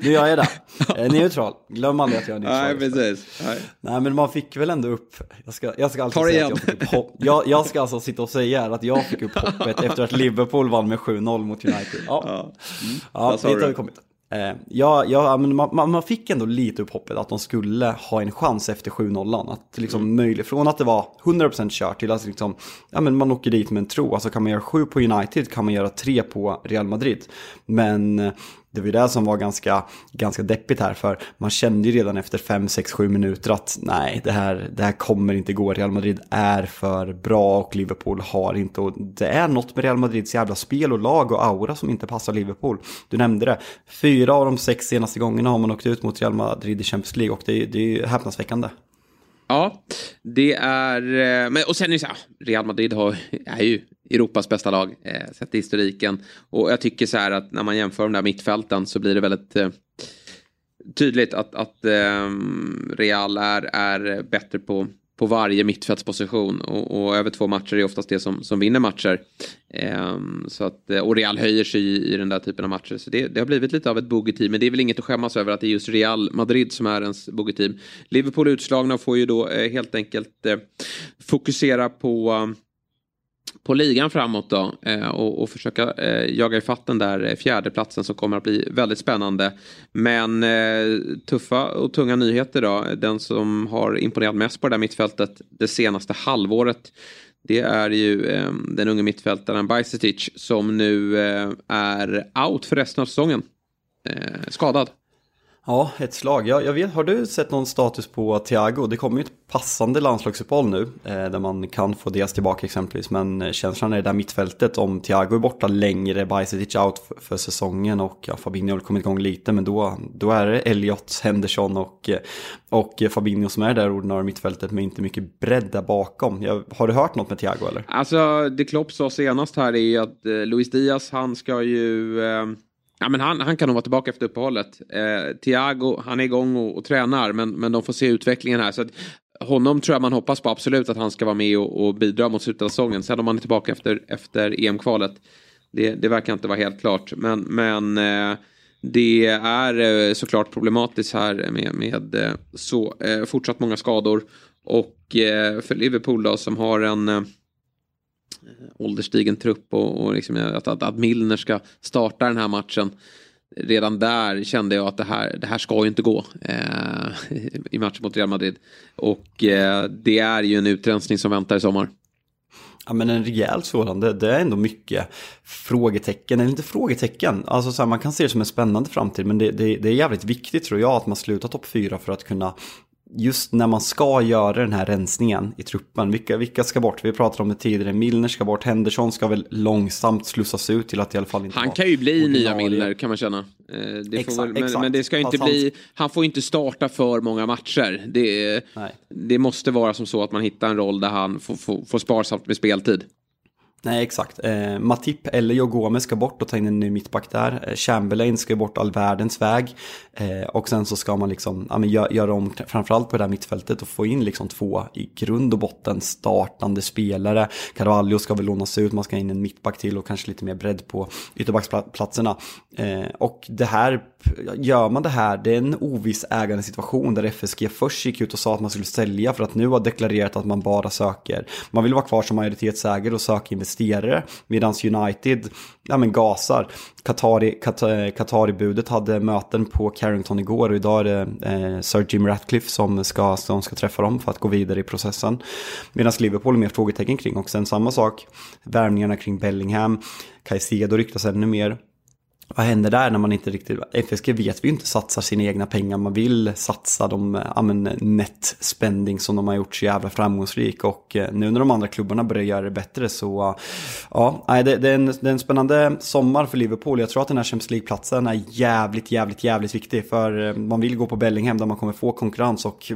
B: Nu gör jag det. Eh, neutral, glöm aldrig att jag är neutral.
A: Nej, precis. Nej.
B: Nej, men man fick väl ändå upp, jag ska, jag ska alltså säga att jag fick upp hopp. Jag, jag ska alltså sitta och säga att jag fick upp hoppet efter att Liverpool vann med 7-0 mot United. Ja, ja. Mm. ja dit har vi kommit. Eh, ja, ja men man, man, fick ändå lite upp hoppet att de skulle ha en chans efter 7-0. Att liksom mm. möjligt, från att det var 100% kört till att liksom, ja, men man åker dit med en tro. Alltså kan man göra 7 på United kan man göra 3 på Real Madrid. Men eh, det var ju det som var ganska, ganska deppigt här, för man kände ju redan efter 5, 6, 7 minuter att nej, det här, det här kommer inte gå. Real Madrid är för bra och Liverpool har inte, och det är något med Real Madrids jävla spel och lag och aura som inte passar Liverpool. Du nämnde det, fyra av de sex senaste gångerna har man åkt ut mot Real Madrid i Champions League och det det är ju häpnadsväckande.
A: Ja, det är... Eh, men, och sen är det så här, Real Madrid har, är ju Europas bästa lag, eh, sett i historiken. Och jag tycker så här att när man jämför de där mittfälten så blir det väldigt eh, tydligt att, att eh, Real är, är bättre på på varje mittfältsposition och, och, över två matcher är oftast det som, som vinner matcher. Ehm, så att, eh, och Real höjer sig i, i, den där typen av matcher. Så det, det har blivit lite av ett bogeyteam. Men det är väl inget att skämmas över att det är just Real Madrid som är ens bogeyteam. Liverpool utslagna får ju då eh, helt enkelt eh, fokusera på på ligan framåt då eh, och, och, försöka eh, jaga ifatt den där eh, fjärdeplatsen som kommer att bli väldigt spännande. Men tuffa och tunga nyheter då. Den som har imponerat mest på det där mittfältet det senaste halvåret det är ju eh, den unge mittfältaren Bajsetic som nu eh, är out för resten av säsongen. skadad.
B: Ja, ett slag. Jag, jag vet, har du sett någon status på Thiago? Det kommer ju ett passande landslagsuppehåll nu, eh, där man kan få Diaz tillbaka exempelvis. Men eh, känslan är det där mittfältet, om Thiago är borta längre, Bajsetic out för, för, säsongen och ja, Fabinho har kommit igång lite, men då, då är det Elliot, Henderson och, eh, och Fabinho som är där ordinarie mittfältet med inte mycket bredd där bakom. Jag, har du hört något med Thiago eller?
A: Alltså, det Klopp sa senast här är att eh, Luis Diaz, han ska ju... Eh Ja, men han, han kan nog vara tillbaka efter uppehållet. Eh, Thiago, han är igång och, och tränar men, men de får se utvecklingen här. Så att, honom tror jag man hoppas på absolut att han ska vara med och, och bidra mot slutet av säsongen. Sen om han är tillbaka efter, efter EM-kvalet. Det, det verkar inte vara helt klart. Men, men eh, det är eh, såklart problematiskt här med, med eh, så eh, fortsatt många skador. Och eh, för Liverpool då som har en Eh, Eh, ålderstigen trupp och, och liksom att, att, att Milner ska starta den här matchen. Redan där kände jag att det här, det här ska ju inte gå eh, i matchen mot Real Madrid. Och eh, det är ju en utrensning som väntar i sommar.
B: Ja men en rejäl sådan, det, det, är ändå mycket frågetecken, eller inte frågetecken. Alltså så här, man kan se det som en spännande framtid men det, det, det är jävligt viktigt tror jag att man slutar topp fyra för att kunna just när man ska göra den här rensningen i truppen, vilka, vilka ska bort? Vi pratade om det tidigare, Milner ska bort, Henderson ska väl långsamt slussas ut till att i alla fall inte
A: Han kan ju bli nya Milner kan man känna. Eh, det exakt, väl, men, exakt. men, det ska inte Fast bli, han... han får inte starta för många matcher. Det, det måste vara som så att man hittar en roll där han får, får, får sparsamt med speltid.
B: Nej, exakt. Eh, Matip eller Joe Gomez ska bort och ta in en ny mittback där. Eh, Chamberlain ska bort all världens väg. Eh, och sen så ska man liksom ja, men gö göra om framförallt på det här mittfältet och få in liksom två i grund och botten startande spelare. Carvalho ska väl lånas ut, man ska in en mittback till och kanske lite mer bredd på ytterbacksplatserna. Eh, och det här, gör man det här, det är en oviss ägande situation där FSG först gick ut och sa att man skulle sälja för att nu har deklarerat att man bara söker, man vill vara kvar som majoritetsägare och söka investeringar investerare. Medan United ja, men gasar. Qatari, eh, Qatari-budet hade möten på Carrington igår och idag är det eh, Sir Jim Ratcliffe som ska, som ska träffa dem för att gå vidare i processen. Medan Liverpool är mer frågetecken kring och sen samma sak, värvningarna kring Bellingham, Caicedo ryktas ännu mer. Vad händer där när man inte riktigt, FSG vet vi ju inte satsar sina egna pengar, man vill satsa de eh, ja, net spending som de har gjort så jävla framgångsrik och eh, nu när de andra klubbarna börjar göra det bättre så ja, det, det, är en, det är en spännande sommar för Liverpool. Jag tror att den här Champions League-platsen är jävligt, jävligt, jävligt viktig för eh, man vill gå på Bellingham där man kommer få konkurrens och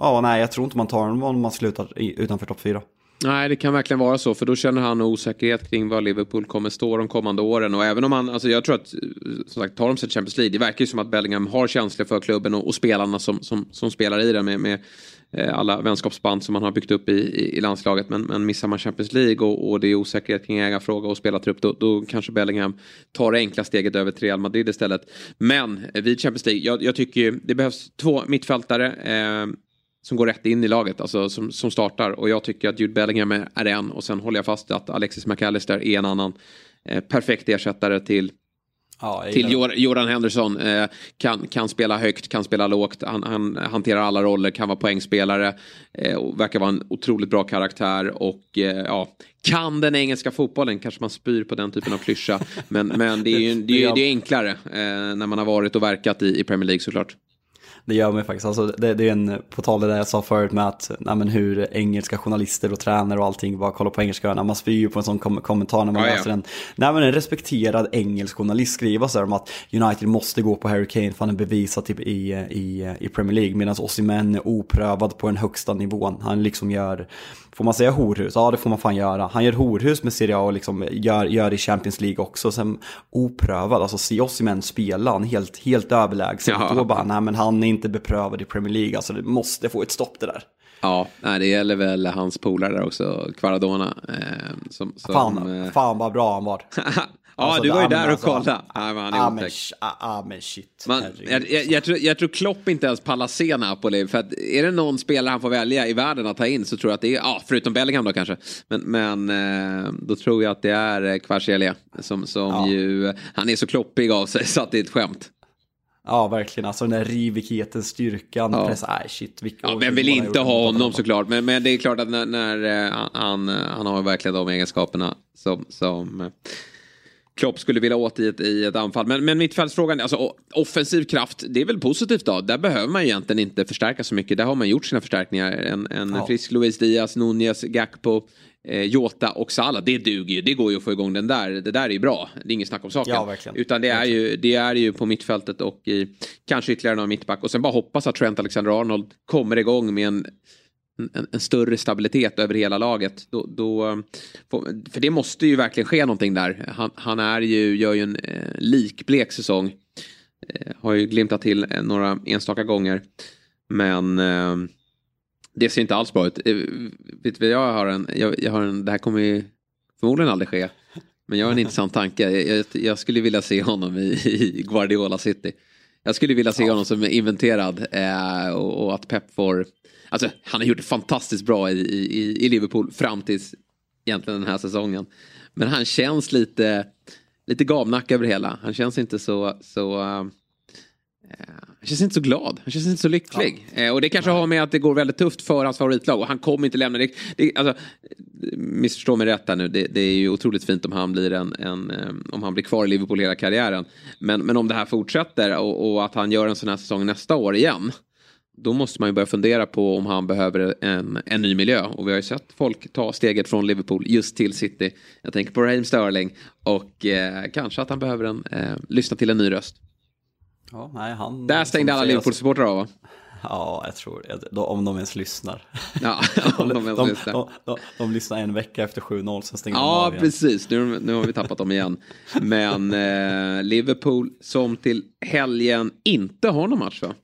B: ja, nej, jag tror inte man tar den om man slutar utanför topp 4.
A: Nej, det kan verkligen vara så. För då känner han osäkerhet kring var Liverpool kommer stå de kommande åren. Och även om han, alltså jag tror att, eh, som sagt, tar de sig till Champions League. Det verkar ju som att Bellingham har känslor för klubben och, och spelarna som, som, som, spelar i den med, med eh, alla vänskapsband som man har byggt upp i, i, i landslaget. Men, men missar man Champions League och, och det är osäkerhet kring ägarfråga och spelartrupp. Då, då kanske Bellingham tar det enkla steget över till Real Madrid istället. Men eh, vid Champions League, jag, jag tycker ju det behövs två mittfältare. Eh, som går rätt in i laget, alltså som, som startar. Och jag tycker att Jude Bellingham är en och sen håller jag fast att Alexis McAllister är en annan eh, perfekt ersättare till Ja, till Jordan Henderson. Eh, kan, kan spela högt, kan spela lågt. Han, han hanterar alla roller, kan vara poängspelare. Eh, och verkar vara en otroligt bra karaktär. Och eh, ja, kan den engelska fotbollen. Kanske man spyr på den typen av klyscha. men, men det är ju det är, det är enklare eh, när man har varit och verkat i, i Premier League såklart.
B: Det gör mig faktiskt. Alltså, det, det är en, på tal det där jag sa förut med att nej, men hur engelska journalister och tränare och allting bara kollar på engelska. När man spyr ju på en sån kom kommentar när man ja, läser ja. en. Nej men en respekterad engelsk journalist skriver så här om att United måste gå på Harry Kane för han är bevisat typ, i, i, i Premier League. Medan Osimhen är oprövad på den högsta nivån. Han liksom gör Får man säga horhus? Ja, det får man fan göra. Han gör horhus med Serie A och liksom gör, gör i Champions League också. Sen oprövad, alltså se oss i män spela, han helt, helt överlägsen. Ja. Då bara, nej men han är inte beprövad i Premier League, alltså det måste få ett stopp det där.
A: Ja, nej, det gäller väl hans polare där också, Kvaradona. Eh, som, som,
B: fan, eh... fan vad bra han var.
A: Ja, alltså, du var ju där och alltså, kollade. Ja, men,
B: ah, men, ah, men shit.
A: Man, jag, jag, jag, tror, jag tror Klopp inte ens pallar se Napoli. För att är det någon spelare han får välja i världen att ta in så tror jag att det är, ja, förutom Bellingham då kanske. Men, men eh, då tror jag att det är eh, Kvarsielia. Som, som ja. ju, han är så kloppig av sig så att det är ett skämt.
B: Ja, verkligen. Alltså den där rivigheten, styrkan,
A: ja.
B: press. Nej, shit. Vilka,
A: ja, vem vill inte ha honom såklart. Men, men det är klart att när, när eh, han, han har verkligen de egenskaperna som, som Klopp skulle vilja åt i ett, i ett anfall. Men, men mittfältsfrågan, alltså offensiv kraft, det är väl positivt då. Där behöver man egentligen inte förstärka så mycket. Där har man gjort sina förstärkningar. En, en ja. frisk Luis Diaz, Nunez, Gakpo, eh, Jota och Salah. Det duger ju. Det går ju att få igång den där. Det där är ju bra. Det är inget snack om saken.
B: Ja, verkligen.
A: Utan det är, ju, det är ju på mittfältet och i kanske ytterligare någon mittback. Och sen bara hoppas att Trent Alexander-Arnold kommer igång med en en, en, större stabilitet över hela laget. Då, då, för det måste ju verkligen ske någonting där. Han, han är ju, gör ju en eh, likblek säsong. Eh, har ju glimtat till eh, några enstaka gånger. Men eh, det ser inte alls bra ut. Eh, vet du jag har en, jag, jag, har en, det här kommer ju förmodligen aldrig ske. Men jag har en intressant tanke. Jag, jag skulle vilja se honom i, i, Guardiola City. Jag skulle vilja se honom som inventerad eh, och, och, att Pep får Alltså, han har gjort det fantastiskt bra i, i, i Liverpool fram tills egentligen den här säsongen. Men han känns lite, lite gavnack över det hela. Han känns inte så, så uh, han känns inte så glad, han känns inte så lycklig. Ja. Uh, och det kanske har med att det går väldigt tufft för hans favoritlag och han kommer inte lämna det. det alltså, missförstå mig rätt här nu, det, det, är ju otroligt fint om han blir en, en um, om han blir kvar i Liverpool hela karriären. Men, men om det här fortsätter och, och, att han gör en sån här säsong nästa år igen då måste man ju börja fundera på om han behöver en, en ny miljö. Och vi har ju sett folk ta steget från Liverpool just till City. Jag tänker på Raheem Sterling och eh, kanske att han behöver en, eh, lyssna till en ny röst.
B: Ja, nej, han,
A: Där stängde alla Liverpool-supportrar av va?
B: Ja, jag tror det. Om de ens lyssnar.
A: Ja, om de ens
B: de,
A: lyssnar.
B: De, de, de, lyssnar en vecka efter 7-0, sen stänger
A: ja,
B: de av
A: igen. precis. Nu, nu har vi tappat dem igen. Men eh, Liverpool som till helgen inte har någon match va?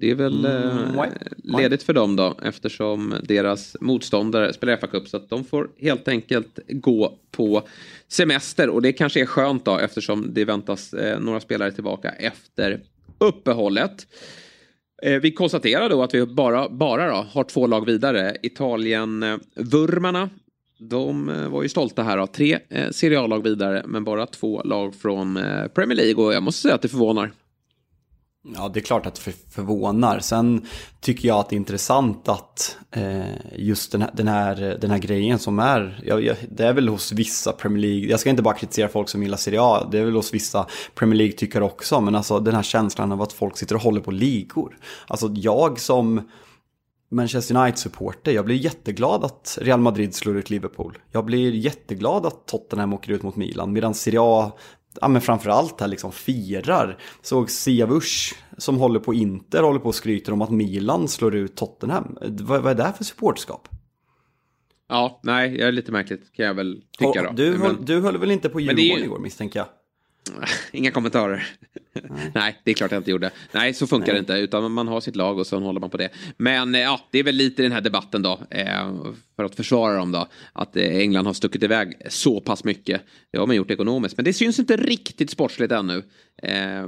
A: Det är väl mm, eh, ledigt för dem då eftersom deras motståndare spelar fa Cup så att de får helt enkelt gå på semester och det kanske är skönt då eftersom det väntas eh, några spelare tillbaka efter uppehållet. Eh, vi konstaterar då att vi bara, bara då, har två lag vidare. Italien-vurmarna De var ju stolta här av tre eh, Serie A-lag vidare men bara två lag från eh, Premier League och jag måste säga att det förvånar.
B: Ja, det är klart att det förvånar. Sen tycker jag att det är intressant att eh, just den här, den, här, den här grejen som är, ja, det är väl hos vissa Premier League, jag ska inte bara kritisera folk som gillar Serie A, det är väl hos vissa Premier League-tyckare också, men alltså den här känslan av att folk sitter och håller på ligor. Alltså jag som Manchester United-supporter, jag blir jätteglad att Real Madrid slår ut Liverpool. Jag blir jätteglad att Tottenham åker ut mot Milan, medan Serie A ja, men framförallt här liksom firar. Såg Siavush som håller på Inter håller på och skryter om att Milan slår ut Tottenham. Vad, vad är det för supportskap?
A: Ja, nej, det är lite märkligt kan jag väl tycka då.
B: Du, höll, du höll väl inte på Djurgården ju... igår misstänker jag?
A: Inga kommentarer. Nej. Nej. det är klart jag inte gjorde. Nej, så funkar Nej. det inte. Utan man har sitt lag och så håller man på det. Men eh, ja, det är väl lite den här debatten då. Eh, för att försvara dem då. Att eh, England har stuckit iväg så pass mycket. Det har man gjort ekonomiskt. Men det syns inte riktigt sportsligt ännu.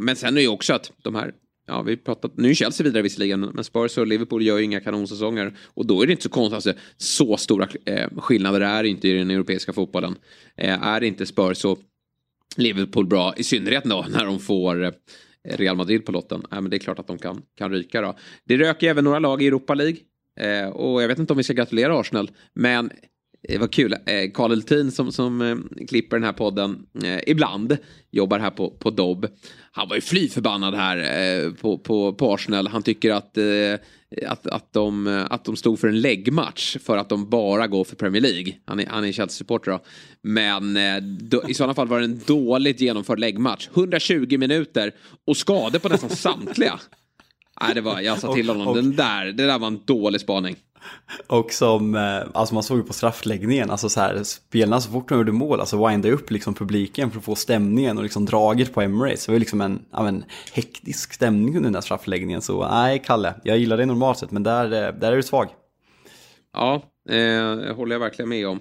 A: Men sen är det ju också att de här Ja, vi pratat, nu är Chelsea vidare visserligen, men Spurs och Liverpool gör ju inga kanonsäsonger. Och då är det inte så konstigt, alltså, så stora skillnader är inte i den europeiska fotbollen. är inte Spurs så Liverpool bra, i synnerhet då när de får eh, Real Madrid på lotten. Äh, men det är klart att de kan, kan ryka då. Det röker även några lag i Europa League. Eh, och jag vet inte om vi ska gratulera Arsenal. Men eh, det var kul. Eh, Karl Eltin som, som eh, klipper den här podden eh, ibland. Jobbar här på, på Dobb. Han var ju fly förbannad här eh, på, på, på Arsenal. Han tycker att, eh, Eh, att, att, de, eh, att de stod för en läggmatch för att de bara går för Premier League. Han är, han är Chelsea-supporter då. Men eh, då, i sådana fall var det en dåligt genomförd läggmatch. 120 minuter och skador på nästan samtliga. Nej, det var, jag sa till honom, och, och, den där, det där var en dålig spaning.
B: Och som, eh, alltså man såg ju på straffläggningen, alltså så här, spelarna så fort de gjorde mål, alltså windade upp liksom publiken för att få stämningen och liksom draget på Emirates. Det var ju liksom en, ja men, hektisk stämning under den där straffläggningen. Så nej, Kalle, jag gillar det normalt sett, men där, eh, där är du svag.
A: Ja, eh, håller jag verkligen med om.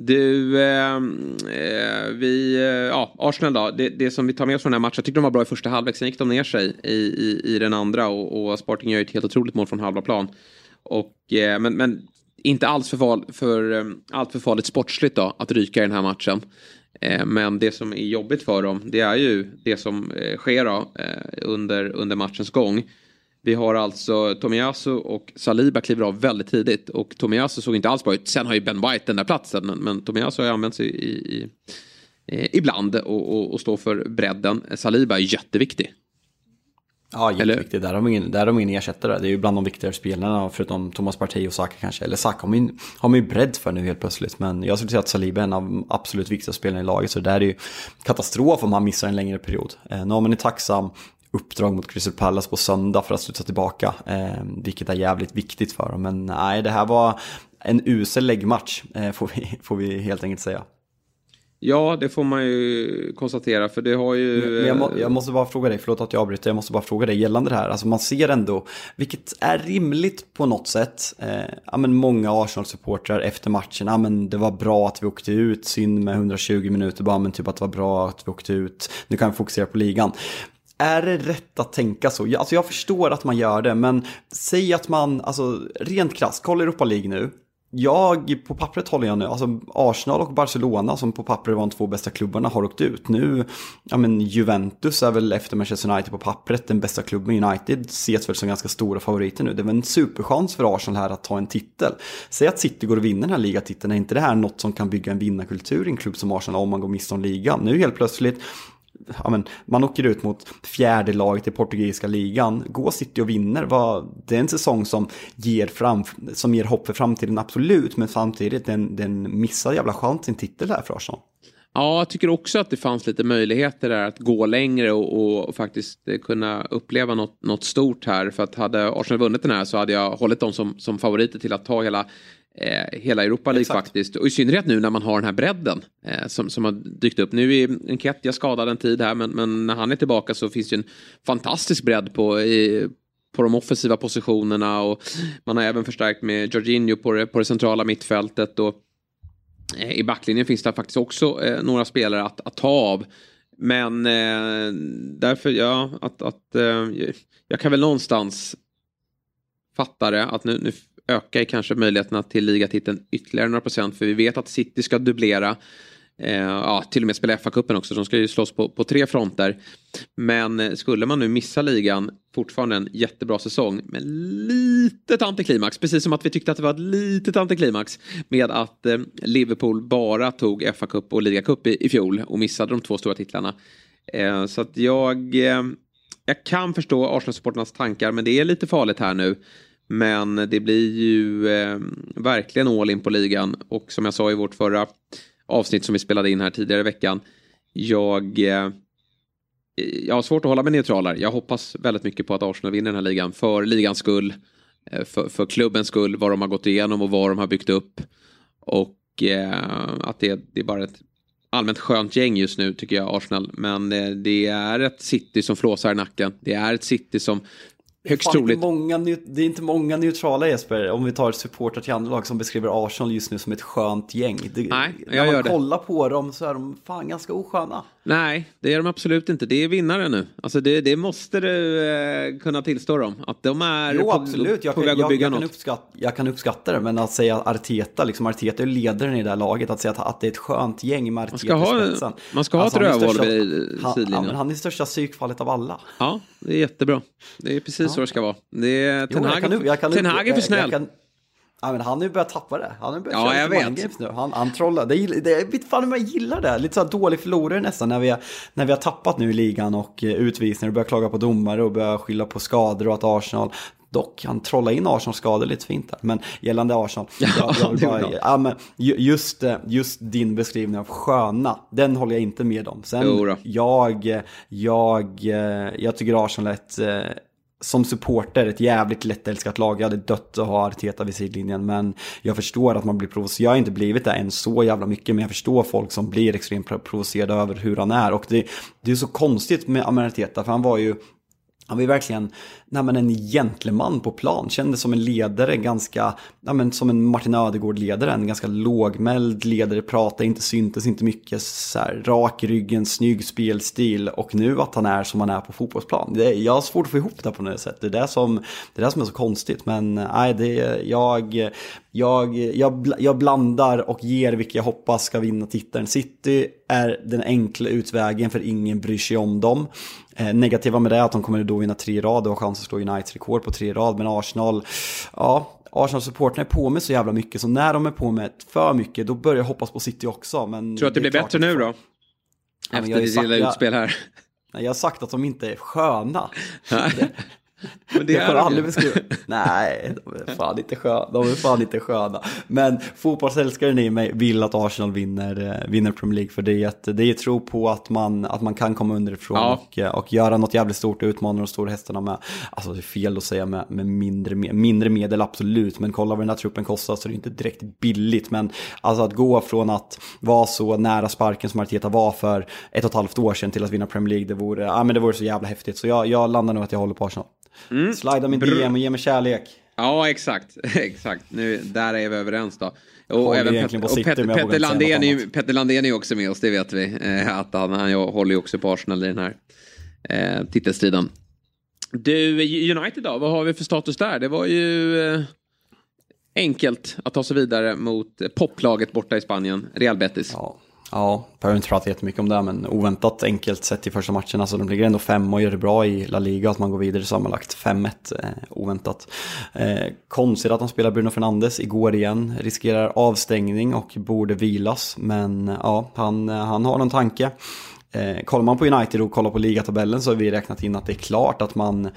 A: Du, ehm, eh, vi, eh, ja, Arsenal då. Det, det, som vi tar med oss från den här matchen. Jag tyckte de var bra i första halvlek. Sen gick de ner sig i, i, i den andra och, och Sporting gör ett helt otroligt mål från halva plan. Och, eh, men, men inte alls för, val, för, ehm, allt för farligt sportsligt då att ryka i den här matchen. Eh, men det som är jobbigt för dem det är ju det som eh, sker då, eh, under, under matchens gång. Vi har alltså Tomiyasu och Saliba kliver av väldigt tidigt och Tomiyasu såg inte alls bra ut. Sen har ju Ben White den där platsen men, men Tomiyasu har ju använts i, i, i ibland och, och, och står för bredden. Saliba är jätteviktig.
B: Ja, jätteviktigt. Där har, ingen, där har de ingen ersättare. Det är ju bland de viktigare spelarna, förutom Thomas Partey och Saka kanske. Eller Saka har man, har man ju bredd för nu helt plötsligt. Men jag skulle säga att Saliba är en av de absolut viktigaste spelarna i laget. Så det där är ju katastrof om han missar en längre period. Eh, Norman är tacksam uppdrag mot Crystal Palace på söndag för att studsa tillbaka. Eh, vilket är jävligt viktigt för dem. Men nej, det här var en usel läggmatch eh, får, vi, får vi helt enkelt säga.
A: Ja, det får man ju konstatera för det har ju...
B: Men jag, må, jag, måste bara fråga dig, förlåt att jag avbryter, jag måste bara fråga dig gällande det här. Alltså man ser ändå, vilket är rimligt på något sätt, eh, ja, men många Arsenal-supportrar efter matchen, ja, men det var bra att vi åkte ut, synd med 120 minuter bara, men typ att det var bra att vi åkte ut, nu kan vi fokusera på ligan. Är det rätt att tänka så? Alltså jag förstår att man gör det, men säg att man, alltså rent krasst, kolla Europa League nu. Jag, på pappret håller jag nu, alltså Arsenal och Barcelona som på pappret var de två bästa klubbarna har åkt ut. Nu, ja men Juventus är väl efter Manchester United på pappret den bästa klubben. United ses väl som ganska stora favoriter nu. Det är väl en superchans för Arsenal här att ta en titel. Säg att City går och vinner den här ligatiteln, är inte det här något som kan bygga en vinnarkultur i en klubb som Arsenal om man går miste om ligan? Nu helt plötsligt ja, men, man åker ut mot fjärde laget i portugisiska ligan. Gå City och vinner, vad, det är en säsong som ger, fram, som ger hopp för framtiden, absolut. Men samtidigt, den, den missar jävla chans sin titel här för Arsenal.
A: Ja, jag tycker också att det fanns lite möjligheter där att gå längre och, och faktiskt eh, kunna uppleva något, något, stort här. För att hade Arsenal vunnit den här så hade jag hållit dem som, som favoriter till att ta hela eh, hela Europa League Exakt. faktiskt. Och i synnerhet nu när man har den här bredden eh, som, som har dykt upp. Nu är Enketia skadad en tid här men, men när han är tillbaka så finns det en fantastisk bredd på, i, på de offensiva positionerna och man har även förstärkt med Jorginho på det, på det centrala mittfältet. Och, eh, I backlinjen finns det faktiskt också eh, några spelare att, att ta av. Men eh, därför, ja, att, att eh, jag kan väl någonstans fatta det att nu, nu ökar kanske möjligheterna till ligatiteln ytterligare några procent. För vi vet att City ska dubblera. Eh, ja, till och med spela FA-cupen också. De ska ju slåss på, på tre fronter. Men eh, skulle man nu missa ligan, fortfarande en jättebra säsong. Men litet antiklimax, precis som att vi tyckte att det var ett litet antiklimax. Med att eh, Liverpool bara tog FA-cup och ligacup i, i fjol och missade de två stora titlarna. Eh, så att jag, eh, jag kan förstå Arsenal-supporternas tankar, men det är lite farligt här nu. Men det blir ju eh, verkligen all in på ligan. Och som jag sa i vårt förra avsnitt som vi spelade in här tidigare i veckan. Jag, eh, jag har svårt att hålla mig neutral här. Jag hoppas väldigt mycket på att Arsenal vinner den här ligan. För ligans skull. Eh, för, för klubbens skull. Vad de har gått igenom och vad de har byggt upp. Och eh, att det, det är bara ett allmänt skönt gäng just nu tycker jag, Arsenal. Men eh, det är ett City som flåsar i nacken. Det är ett City som högst troligt.
B: Många, det är inte många neutrala Jesper, om vi tar supportrar till andra lag som beskriver Arsenal just nu som ett skönt gäng. Det,
A: Nej, jag
B: när man
A: gör
B: kollar på dem så är de fan ganska osköna.
A: Nej, det är de absolut inte. Det är vinnare nu. Alltså det, det måste du eh, kunna tillstå dem. Att de är
B: jo,
A: på,
B: absolut. Jag
A: på
B: kan,
A: väg att bygga jag, jag något.
B: Uppskatta, jag kan uppskatta det, men att säga Arteta, liksom Arteta är ledaren i det här laget, att säga att, att det är ett skönt gäng med Arteta
A: man ska ha, i spetsen. Man ska alltså, ha ett rövhål vid sidlinjen.
B: Han, han är största psykfallet av alla.
A: Ja, det är jättebra. Det är precis ja. så det ska vara. Det är, Ten Hag är för snäll.
B: Ja, men han har ju börjat tappa det. Han har börjat
A: ja, jag vet.
B: Games nu. Han, han trollar. Det, det, vet fan jag gillar det. Lite så här dålig förlorare nästan när vi, har, när vi har tappat nu i ligan och eh, utvisningar och börjar klaga på domare och börjar skylla på skador och att Arsenal Dock, han trollar in Arsenal skador lite fint där. Men gällande Arsenal,
A: ja, jag, jag bara,
B: ja, men just, eh, just din beskrivning av sköna, den håller jag inte med om. Sen, jag, jag, eh, jag tycker Arsenal är ett som supporter ett jävligt lättälskat lag. Jag hade dött att ha Arteta vid sidlinjen. Men jag förstår att man blir provocerad. Jag har inte blivit det än så jävla mycket. Men jag förstår folk som blir extremt provocerade över hur han är. Och det, det är så konstigt med Arteta. För han var ju han var ju verkligen nej, men en gentleman på plan, kändes som en ledare, ganska, nej, men som en Martin Ödegård-ledare, en ganska lågmäld ledare, pratade inte, syntes inte mycket, så här, rak i ryggen, snygg spelstil och nu att han är som han är på fotbollsplan. Det, jag har svårt att få ihop det på något sätt, det är det som, det är, det som är så konstigt, men nej, det, jag, jag, jag, jag blandar och ger vilka jag hoppas ska vinna titeln. City är den enkla utvägen för ingen bryr sig om dem. Eh, negativa med det är att de kommer då vinna tre rad och har chans att slå Uniteds rekord på tre rad. Men Arsenal, ja, Arsenal-supportrarna är på med så jävla mycket. Så när de är på med för mycket, då börjar jag hoppas på City också. Men
A: Tror du att det, det blir bättre nu då? Efter ditt lilla utspel här.
B: Jag har sagt att de inte är sköna.
A: Men det, det
B: är aldrig beskriva. Nej, de är fan inte sköna. De är fan inte sköna. Men fotbollsälskaren i mig vill att Arsenal vinner, eh, vinner Premier League. För det är, ett, det är tro på att man, att man kan komma underifrån ja. och, eh, och göra något jävligt stort och utmana de stora hästarna med. Alltså det är fel att säga med, med mindre, mindre medel, absolut. Men kolla vad den här truppen kostar så det är inte direkt billigt. Men alltså att gå från att vara så nära sparken som Arteta var för ett och ett halvt år sedan till att vinna Premier League, det vore, ja, men det vore så jävla häftigt. Så jag, jag landar nog att jag håller på Arsenal. Mm. Slida min DM och ge mig kärlek.
A: Ja, exakt. exakt. Nu, där är vi överens då. Och, även Pet och Petter, Petter, Landén är, Petter Landén är också med oss, det vet vi. Eh, att han, han håller ju också på Arsenal i den här eh, titelstriden. Du, United då? Vad har vi för status där? Det var ju eh, enkelt att ta sig vidare mot poplaget borta i Spanien, Real Betis.
B: Ja. Ja, behöver inte prata jättemycket om det, men oväntat enkelt sett i första matchen. Alltså de ligger ändå fem och gör det bra i La Liga, att man går vidare sammanlagt 5-1, eh, oväntat. Eh, konstigt att de spelar Bruno Fernandes igår igen, riskerar avstängning och borde vilas, men eh, ja, han, eh, han har någon tanke. Eh, kollar man på United och kollar på ligatabellen så har vi räknat in att det är klart att man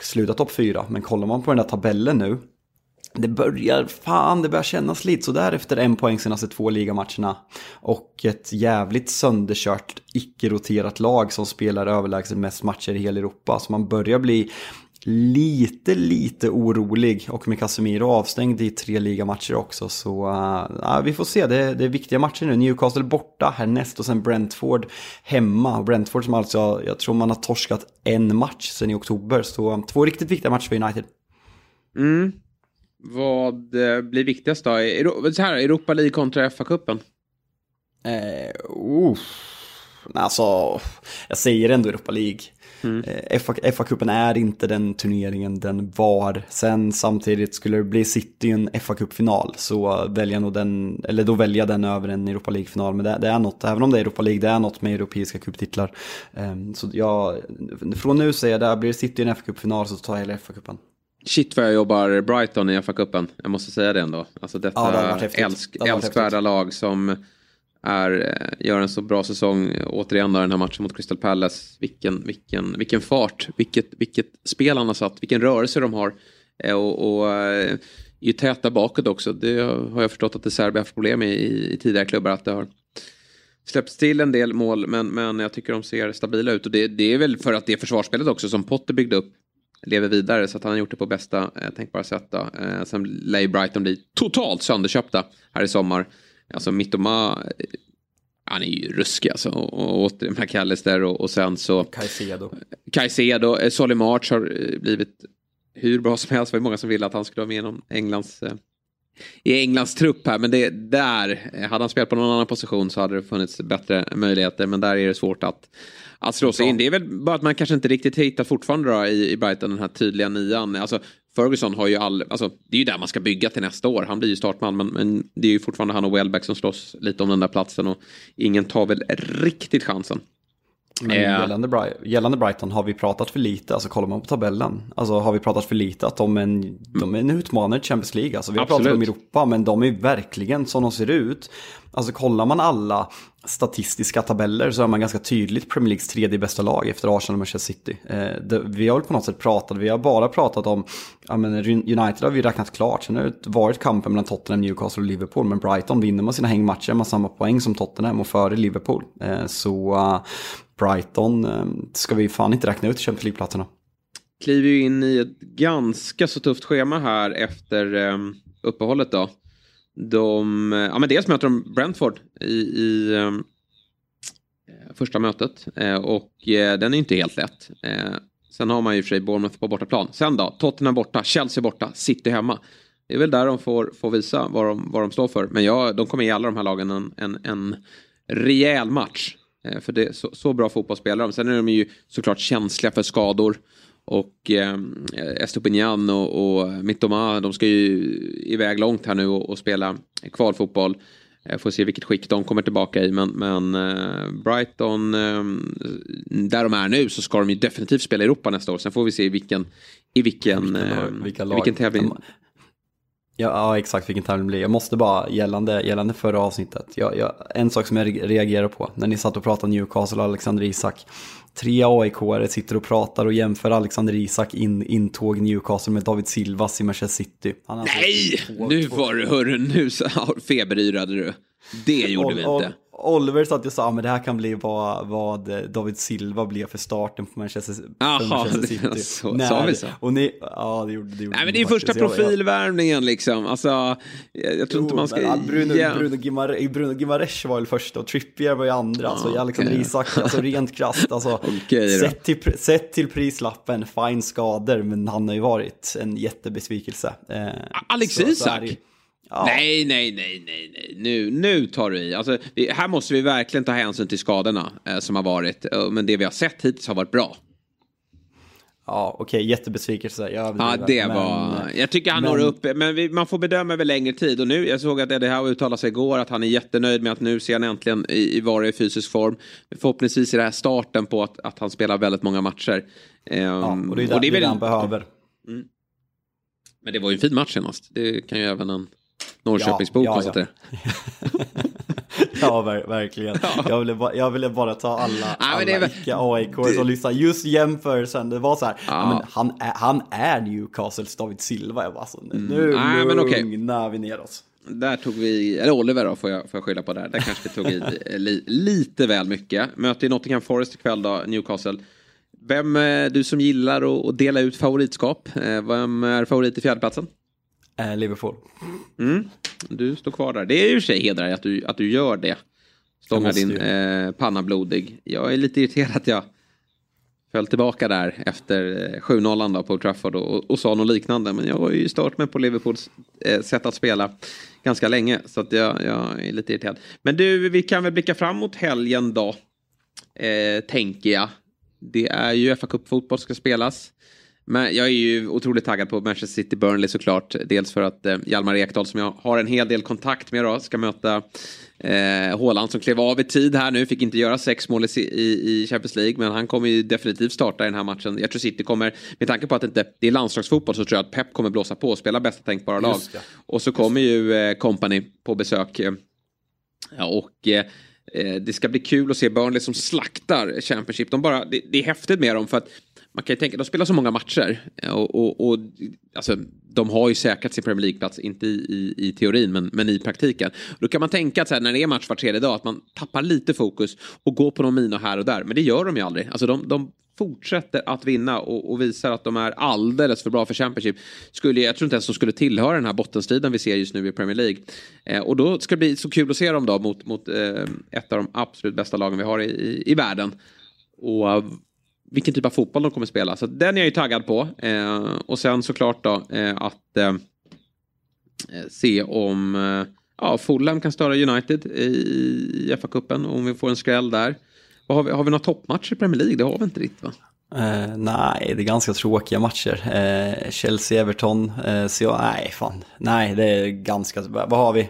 B: slutar topp fyra. Men kollar man på den där tabellen nu det börjar, fan det börjar kännas lite sådär efter en poäng senaste två ligamatcherna. Och ett jävligt sönderkört, icke-roterat lag som spelar överlägset mest matcher i hela Europa. Så man börjar bli lite, lite orolig. Och med Casemiro avstängd i tre ligamatcher också. Så uh, vi får se, det, det är viktiga matcher nu. Newcastle borta härnäst och sen Brentford hemma. Brentford som alltså, jag tror man har torskat en match sen i oktober. Så eh, två riktigt viktiga matcher för United.
A: Mm. Vad eh, blir viktigast då? Så här, Europa League kontra FA-cupen?
B: Eh, uh, alltså, jag säger ändå Europa League. Mm. Eh, FA-cupen är inte den turneringen den var. Sen samtidigt skulle det bli City en FA-cupfinal så väljer nog den, eller då väljer jag den över en Europa League-final. Men det, det, är något, även om det är Europa League, det är något med europeiska cuptitlar. Um, så jag, från nu säger jag det, blir City en FA-cupfinal så tar jag hela FA-cupen.
A: Shit vad jag jobbar Brighton i FA-cupen. Jag måste säga det ändå. Alltså detta ja, det älsk, älskvärda lag som är, eh, gör en så bra säsong. Återigen då den här matchen mot Crystal Palace. Vilken, vilken, vilken fart, vilket, vilket spel han har satt, vilken rörelse de har. Eh, och, och eh, ju täta bakåt också. Det har jag förstått att det Serbien haft problem med i, i tidigare klubbar. Att det har släppts till en del mål men, men jag tycker de ser stabila ut. Och det, det är väl för att det försvarsspelet också som Potter byggde upp lever vidare så att han har gjort det på bästa eh, tänkbara sätt. Då. Eh, sen lär ju Brighton bli totalt sönderköpta här i sommar. Alltså Mittoma, eh, han är ju ruskig alltså. Och, åter McAllister och, och sen så...
B: Caicedo.
A: Caicedo, eh, Solly March har eh, blivit hur bra som helst. Det var många som ville att han skulle vara med i Englands... Eh, i Englands trupp här, men det där, hade han spelat på någon annan position så hade det funnits bättre möjligheter, men där är det svårt att, att slå sig in. Det är väl bara att man kanske inte riktigt hittar fortfarande då i, i Brighton den här tydliga nian. Alltså, Ferguson har ju all, alltså, det är ju där man ska bygga till nästa år. Han blir ju startman men, men det är ju fortfarande han och Welbeck som slåss lite om den där platsen och ingen tar väl riktigt chansen.
B: Men eh. gällande, Brighton, gällande Brighton har vi pratat för lite, alltså kollar man på tabellen, alltså har vi pratat för lite att de är en, de är en utmanare till Champions League. Alltså vi har Absolut. pratat om Europa, men de är verkligen som de ser ut. Alltså kollar man alla statistiska tabeller så är man ganska tydligt Premier Leagues tredje bästa lag efter Arsenal och Manchester City. Eh, vi har väl på något sätt pratat, vi har bara pratat om, ja men United har vi räknat klart, sen har det varit kampen mellan Tottenham, Newcastle och Liverpool, men Brighton vinner man sina hängmatcher med samma poäng som Tottenham och före Liverpool. Eh, så eh, Brighton ska vi fan inte räkna ut Champions League-platserna.
A: Kliver ju in i ett ganska så tufft schema här efter uppehållet då. De, ja men dels möter de Brentford i, i um, första mötet eh, och eh, den är inte helt lätt. Eh, sen har man ju för sig Bournemouth på bortaplan. Sen då, Tottenham borta, Chelsea borta, City hemma. Det är väl där de får, får visa vad de, vad de står för. Men ja, de kommer ge alla de här lagen en, en, en rejäl match. Eh, för det, så, så bra fotboll spelar de. Sen är de ju såklart känsliga för skador. Och eh, Estopinian och, och Mittoma, de ska ju iväg långt här nu och, och spela kvalfotboll. Jag får se vilket skick de kommer tillbaka i. Men, men eh, Brighton, eh, där de är nu så ska de ju definitivt spela i Europa nästa år. Sen får vi se i vilken, i vilken, eh, vilka lag, vilken tävling.
B: Ja, ja, exakt vilken tävling det blir. Jag måste bara, gällande, gällande förra avsnittet, jag, jag, en sak som jag reagerar på, när ni satt och pratade Newcastle och Alexander Isak. Tre aik sitter och pratar och jämför Alexander Isak in, intåg Newcastle med David Silvas i Manchester City.
A: Nej, nu var du, hörru, nu feberyrade du. Det gjorde vi inte.
B: Oliver satt och sa att det här kan bli vad, vad David Silva blev för starten på Manchester, Aha, för Manchester City.
A: Så, När, sa vi så?
B: Och ni, ja, det gjorde, det gjorde
A: Nej, men det är första profilvärvningen liksom. Alltså, jag, jag tror jo, inte man ska...
B: Bruno, yeah. Bruno, Gimare, Bruno Gimares var väl första och Trippier var ju andra. Alltså, ah, Alexander okay. Isak, alltså rent krasst. Alltså, okay, sett, till, sett till prislappen, fine skador, men han har ju varit en jättebesvikelse.
A: Eh, Alex så, Isak? Så Ja. Nej, nej, nej, nej, nej. Nu, nu tar du i. Alltså, vi, här måste vi verkligen ta hänsyn till skadorna eh, som har varit. Eh, men det vi har sett hittills har varit bra.
B: Ja, okej, okay, jättebesvikelse.
A: Jag ja, det men, var... Jag tycker han men... når upp, men vi, man får bedöma över längre tid. Och nu, jag såg att Eddie Howe uttalade sig igår att han är jättenöjd med att nu ser han äntligen i, i vara i fysisk form. Förhoppningsvis är det här starten på att, att han spelar väldigt många matcher.
B: Um, ja, och det är, där, och det är väl... det han behöver. Mm.
A: Men det var ju en fin match senast. Det kan ju även en Norrköpingsbo ja, konstatera. Ja,
B: Ja, ver verkligen. Ja. Jag, ville bara, jag ville bara ta alla,
A: Ja,
B: alla
A: det
B: icke-AIK som lyssnar. Just jämförelsen, det var så här,
A: Ja.
B: ja. men han, är, han är Newcastles David Silva. Jag bara så, nu
A: Mm. Nej, men
B: lugnar vi ner oss.
A: Där tog vi, eller Oliver då får jag, får jag skylla på där. Där kanske vi tog i li, lite väl mycket. Möter i Nottingham Forest ikväll då, Newcastle. Vem, du som gillar att, att dela ut favoritskap, eh, vem är favorit i fjärdeplatsen?
B: Eh, Liverpool.
A: Mm. Du står kvar där. Det är ju sig hedrar att du, att du gör det. Stångar din eh, panna blodig. Jag är lite irriterad att jag föll tillbaka där efter eh, 7-0 då på Trafford och, och sa något liknande. Men jag har ju stört mig på Liverpools eh, sätt att spela ganska länge. Så att jag, jag är lite irriterad. Men du, vi kan väl blicka fram mot helgen då. Eh, tänker jag. Det är ju fa Cup-fotboll ska spelas. Men jag är ju otroligt taggad på Manchester City Burnley såklart. Dels för att eh, Hjalmar Ekdal som jag har en hel del kontakt med då ska möta eh, som klev av i tid här nu. Fick inte göra sex mål i, i, i Champions League men han kommer ju definitivt starta i den här matchen. Jag tror City kommer, med tanke på att det inte det är landslagsfotboll så tror jag att Pep kommer blåsa på och spela bästa tänkbara lag. Och så kommer ju eh, Company på besök. Eh, Ja, och eh, eh, det ska bli kul att se Burnley som slaktar Championship. De bara, det, det är häftigt med dem för att man kan ju tänka, de spelar så många matcher. Eh, och, och, och alltså, de har ju säkrat sin Premier League-plats, inte i, i, i teorin men, men i praktiken. Då kan man tänka att så här, när det är match var tredje dag att man tappar lite fokus och går på någon mina här och där. Men det gör de ju aldrig. Alltså de, de fortsätter att vinna och, och visar att de är alldeles för bra för Championship. Skulle, jag tror inte ens de skulle tillhöra den här bottenstriden vi ser just nu i Premier League. Eh, och då ska det bli så kul att se dem då mot, mot eh, ett av de absolut bästa lagen vi har i, i, i världen. Och eh, vilken typ av fotboll de kommer spela. Så den är jag ju taggad på. Eh, och sen såklart då eh, att eh, eh se om eh, ja, Fulham kan störa United i, i FA-cupen. Om vi får en skräll där. Har, vi, har vi några toppmatcher i Premier League? Det har vi inte riktigt va?
B: Uh, nej, det är ganska tråkiga matcher. Eh, uh, Chelsea-Everton, uh, så jag, nej fan. Nej, det är ganska, vad har vi?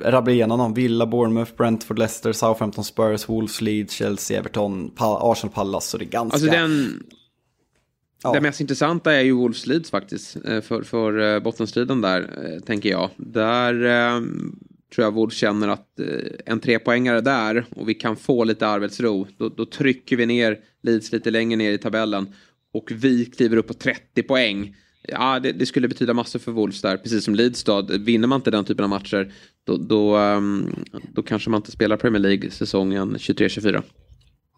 B: Rabbla igenom dem. Villa, Bournemouth, Brentford, Leicester, Southampton, Spurs, Wolves, Leeds, Chelsea, Everton, pa- Arsenal, Pallas. Så det är ganska...
A: Alltså den,
B: ja.
A: det mest intressanta är ju Wolves Leeds faktiskt. eh, För, för eh, bottenstriden där, eh, tänker jag. Där eh, tror jag Wolves känner att eh, en trepoängare där och vi kan få lite arbetsro. Då, då trycker vi ner Leeds lite längre ner i tabellen. Och vi kliver upp på 30 poäng. Ja, det, det skulle betyda massor för Wolves där, precis som Leeds då. Vinner man inte den typen av matcher, då, då, ehm, då kanske man inte spelar Premier League säsongen 23-24.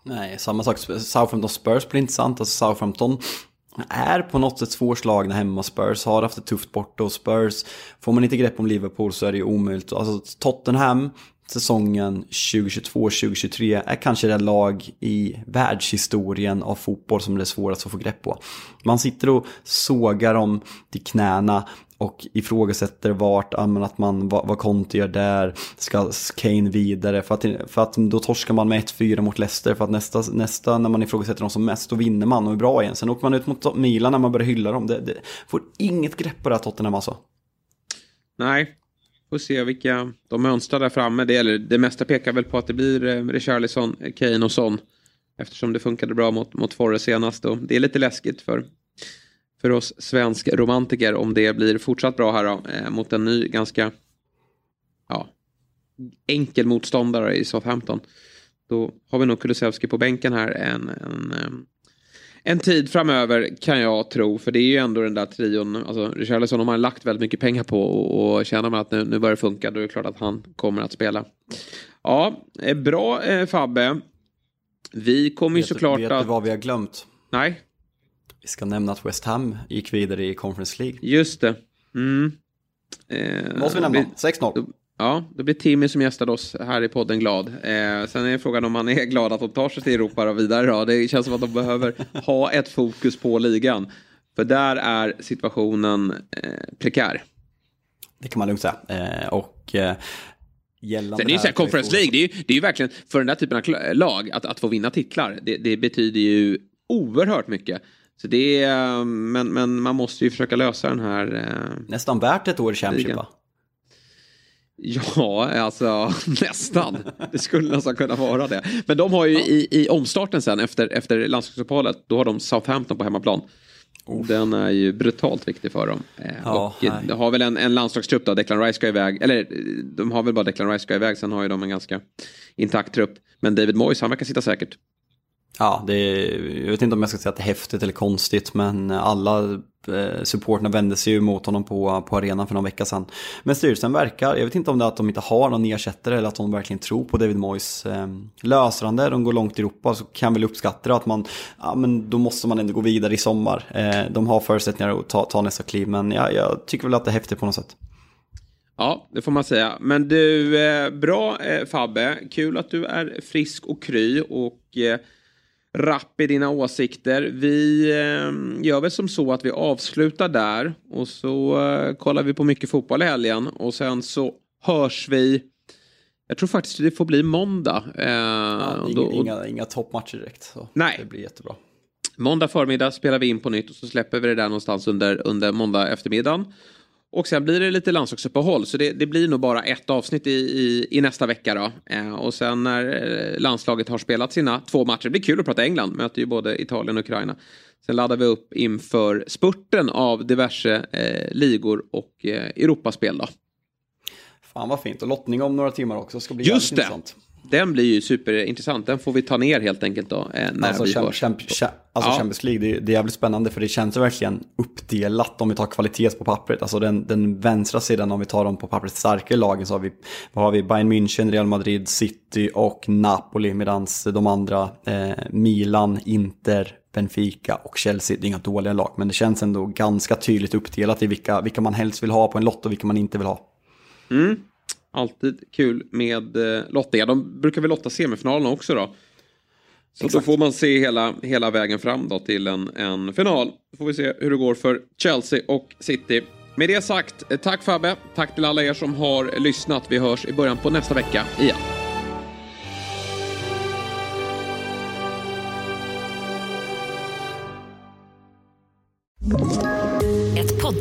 B: Nej, samma sak. Southampton Spurs blir intressant. Alltså Southampton är på något sätt svårslagna hemma. Spurs har haft det tufft borta och Spurs, får man inte grepp om Liverpool så är det ju omöjligt. Alltså Tottenham, säsongen 2022-2023 är kanske det lag i världshistorien av fotboll som det är svårast att få grepp på. Man sitter och sågar dem till knäna och ifrågasätter vart, att man, vad, vad Conte gör där, ska Kane vidare, för att, för att då torskar man med 1-4 mot Leicester, för att nästa, nästa, när man ifrågasätter dem som mest, då vinner man och är bra igen. Sen åker man ut mot Milan när man börjar hylla dem, det, det får inget grepp på det här Tottenham alltså.
A: Nej, får se vilka de mönstrar där framme. Det, eller, det mesta pekar väl på att det blir eh, Richarlison, Kane och Son. Eftersom det funkade bra mot, mot Forre senast. Och det är lite läskigt för, för oss svensk romantiker om det blir fortsatt bra här då, eh, mot en ny ganska ja, enkel motståndare i Southampton. Då har vi nog Kulusevski på bänken här en, en, eh, en tid framöver kan jag tro. För det är ju ändå den där trion. Alltså Richarlison har man lagt väldigt mycket pengar på. Och, och känner man att nu, nu börjar det funka då är det klart att han kommer att spela. Ja, eh, bra eh, Fabbe. Vi kommer ju
B: Vet,
A: såklart
B: vet
A: att...
B: du vad vi har glömt?
A: Nej,
B: Vi ska nämna att West Ham gick vidare i Conference League.
A: just det. Mm. Eh,
B: Måste vi nämna.
A: vi-
B: 6-0.
A: Ja, det blir Timmy som gästade oss här i podden glad. Eh, sen är frågan om han är glad att de tar sig till Europa och vidare. Då. Det känns som att de behöver ha ett fokus på ligan. För där är situationen eh, prekär.
B: Det kan man lugnt säga. Eh, och eh, gällande
A: Sen är det ju så här, Conference League, det är ju, det är ju verkligen för den där typen av lag att, att få vinna titlar. Det, det betyder ju oerhört mycket. Så det är, eh, men, men man måste ju försöka lösa den här eh,
B: Nästan värt ett år i Championship va?
A: Ja, alltså nästan. Det skulle nästan kunna vara det. Men de har ju i, i omstarten sen efter, efter landslagsuppehållet, då har de Southampton på hemmaplan. Den är ju brutalt viktig för dem. Eh,
B: Ja,
A: och
B: nej.
A: de har väl en, en landslagstrupp då, Declan Rice ska iväg. Eller de har väl bara Declan Rice ska iväg, sen har ju de en ganska intakt trupp. Men David Moyes, han verkar sitta säkert.
B: Ja, det är, jag vet inte om jag ska säga att det är häftigt eller konstigt, men alla Eh, supporterna vände sig ju mot honom på, på arenan för någon vecka sedan. Men styrelsen verkar, jag vet inte om det är att de inte har någon ersättare eller att de verkligen tror på David Moyes eh, lösrande. De går långt i Europa så kan jag väl uppskatta det att man, ja men då måste man ändå gå vidare i sommar. Eh, de har förutsättningar att ta, ta nästa kliv, men jag, jag tycker väl att det är häftigt på något sätt.
A: Ja, det får man säga. Men du, eh, bra eh, Fabbe. Kul att du är frisk och kry och eh, rapp i dina åsikter. Vi eh, gör väl som så att vi avslutar där och så eh, kollar vi på mycket fotboll i helgen och sen så hörs vi. Jag tror faktiskt det får bli måndag. Eh,
B: Ja, inga,
A: då-
B: inga, inga toppmatcher direkt. Så
A: Nej.
B: Det blir jättebra.
A: Måndag förmiddag spelar vi in på nytt och så släpper vi det där någonstans under, under måndag eftermiddagen. Och sen blir det lite landslagsuppehåll så det, det blir nog bara ett avsnitt i, i, i nästa vecka då. Eh, och sen när eh, landslaget har spelat sina två matcher, det blir kul att prata England, möter ju både Italien och Ukraina. Sen laddar vi upp inför spurten av diverse eh, ligor och eh, Europaspel då.
B: Fan vad fint, och lottning om några timmar också ska bli
A: Just det!
B: intressant.
A: Den blir ju superintressant, den får vi ta ner helt enkelt då. Eh, när
B: Alltså,
A: vi hörs.
B: Champ- Cha- alltså
A: Ja.
B: Champions League, det är, det är jävligt spännande för det känns verkligen uppdelat om vi tar kvalitet på pappret. Alltså den, den vänstra sidan om vi tar de på pappret starkare lagen så har vi, vad har vi Bayern München, Real Madrid, City och Napoli medan de andra eh, Milan, Inter, Benfica och Chelsea, det är inga dåliga lag men det känns ändå ganska tydligt uppdelat i vilka, vilka man helst vill ha på en lott och vilka man inte vill ha.
A: Alltid kul med eh, lottningar. De brukar väl lotta semifinalerna också då. Så då får man se hela, hela vägen fram då till en, en final. Då får vi se hur det går för Chelsea och City. Med det sagt, eh, tack Fabbe. Tack till alla er som har lyssnat. Vi hörs i början på nästa vecka igen.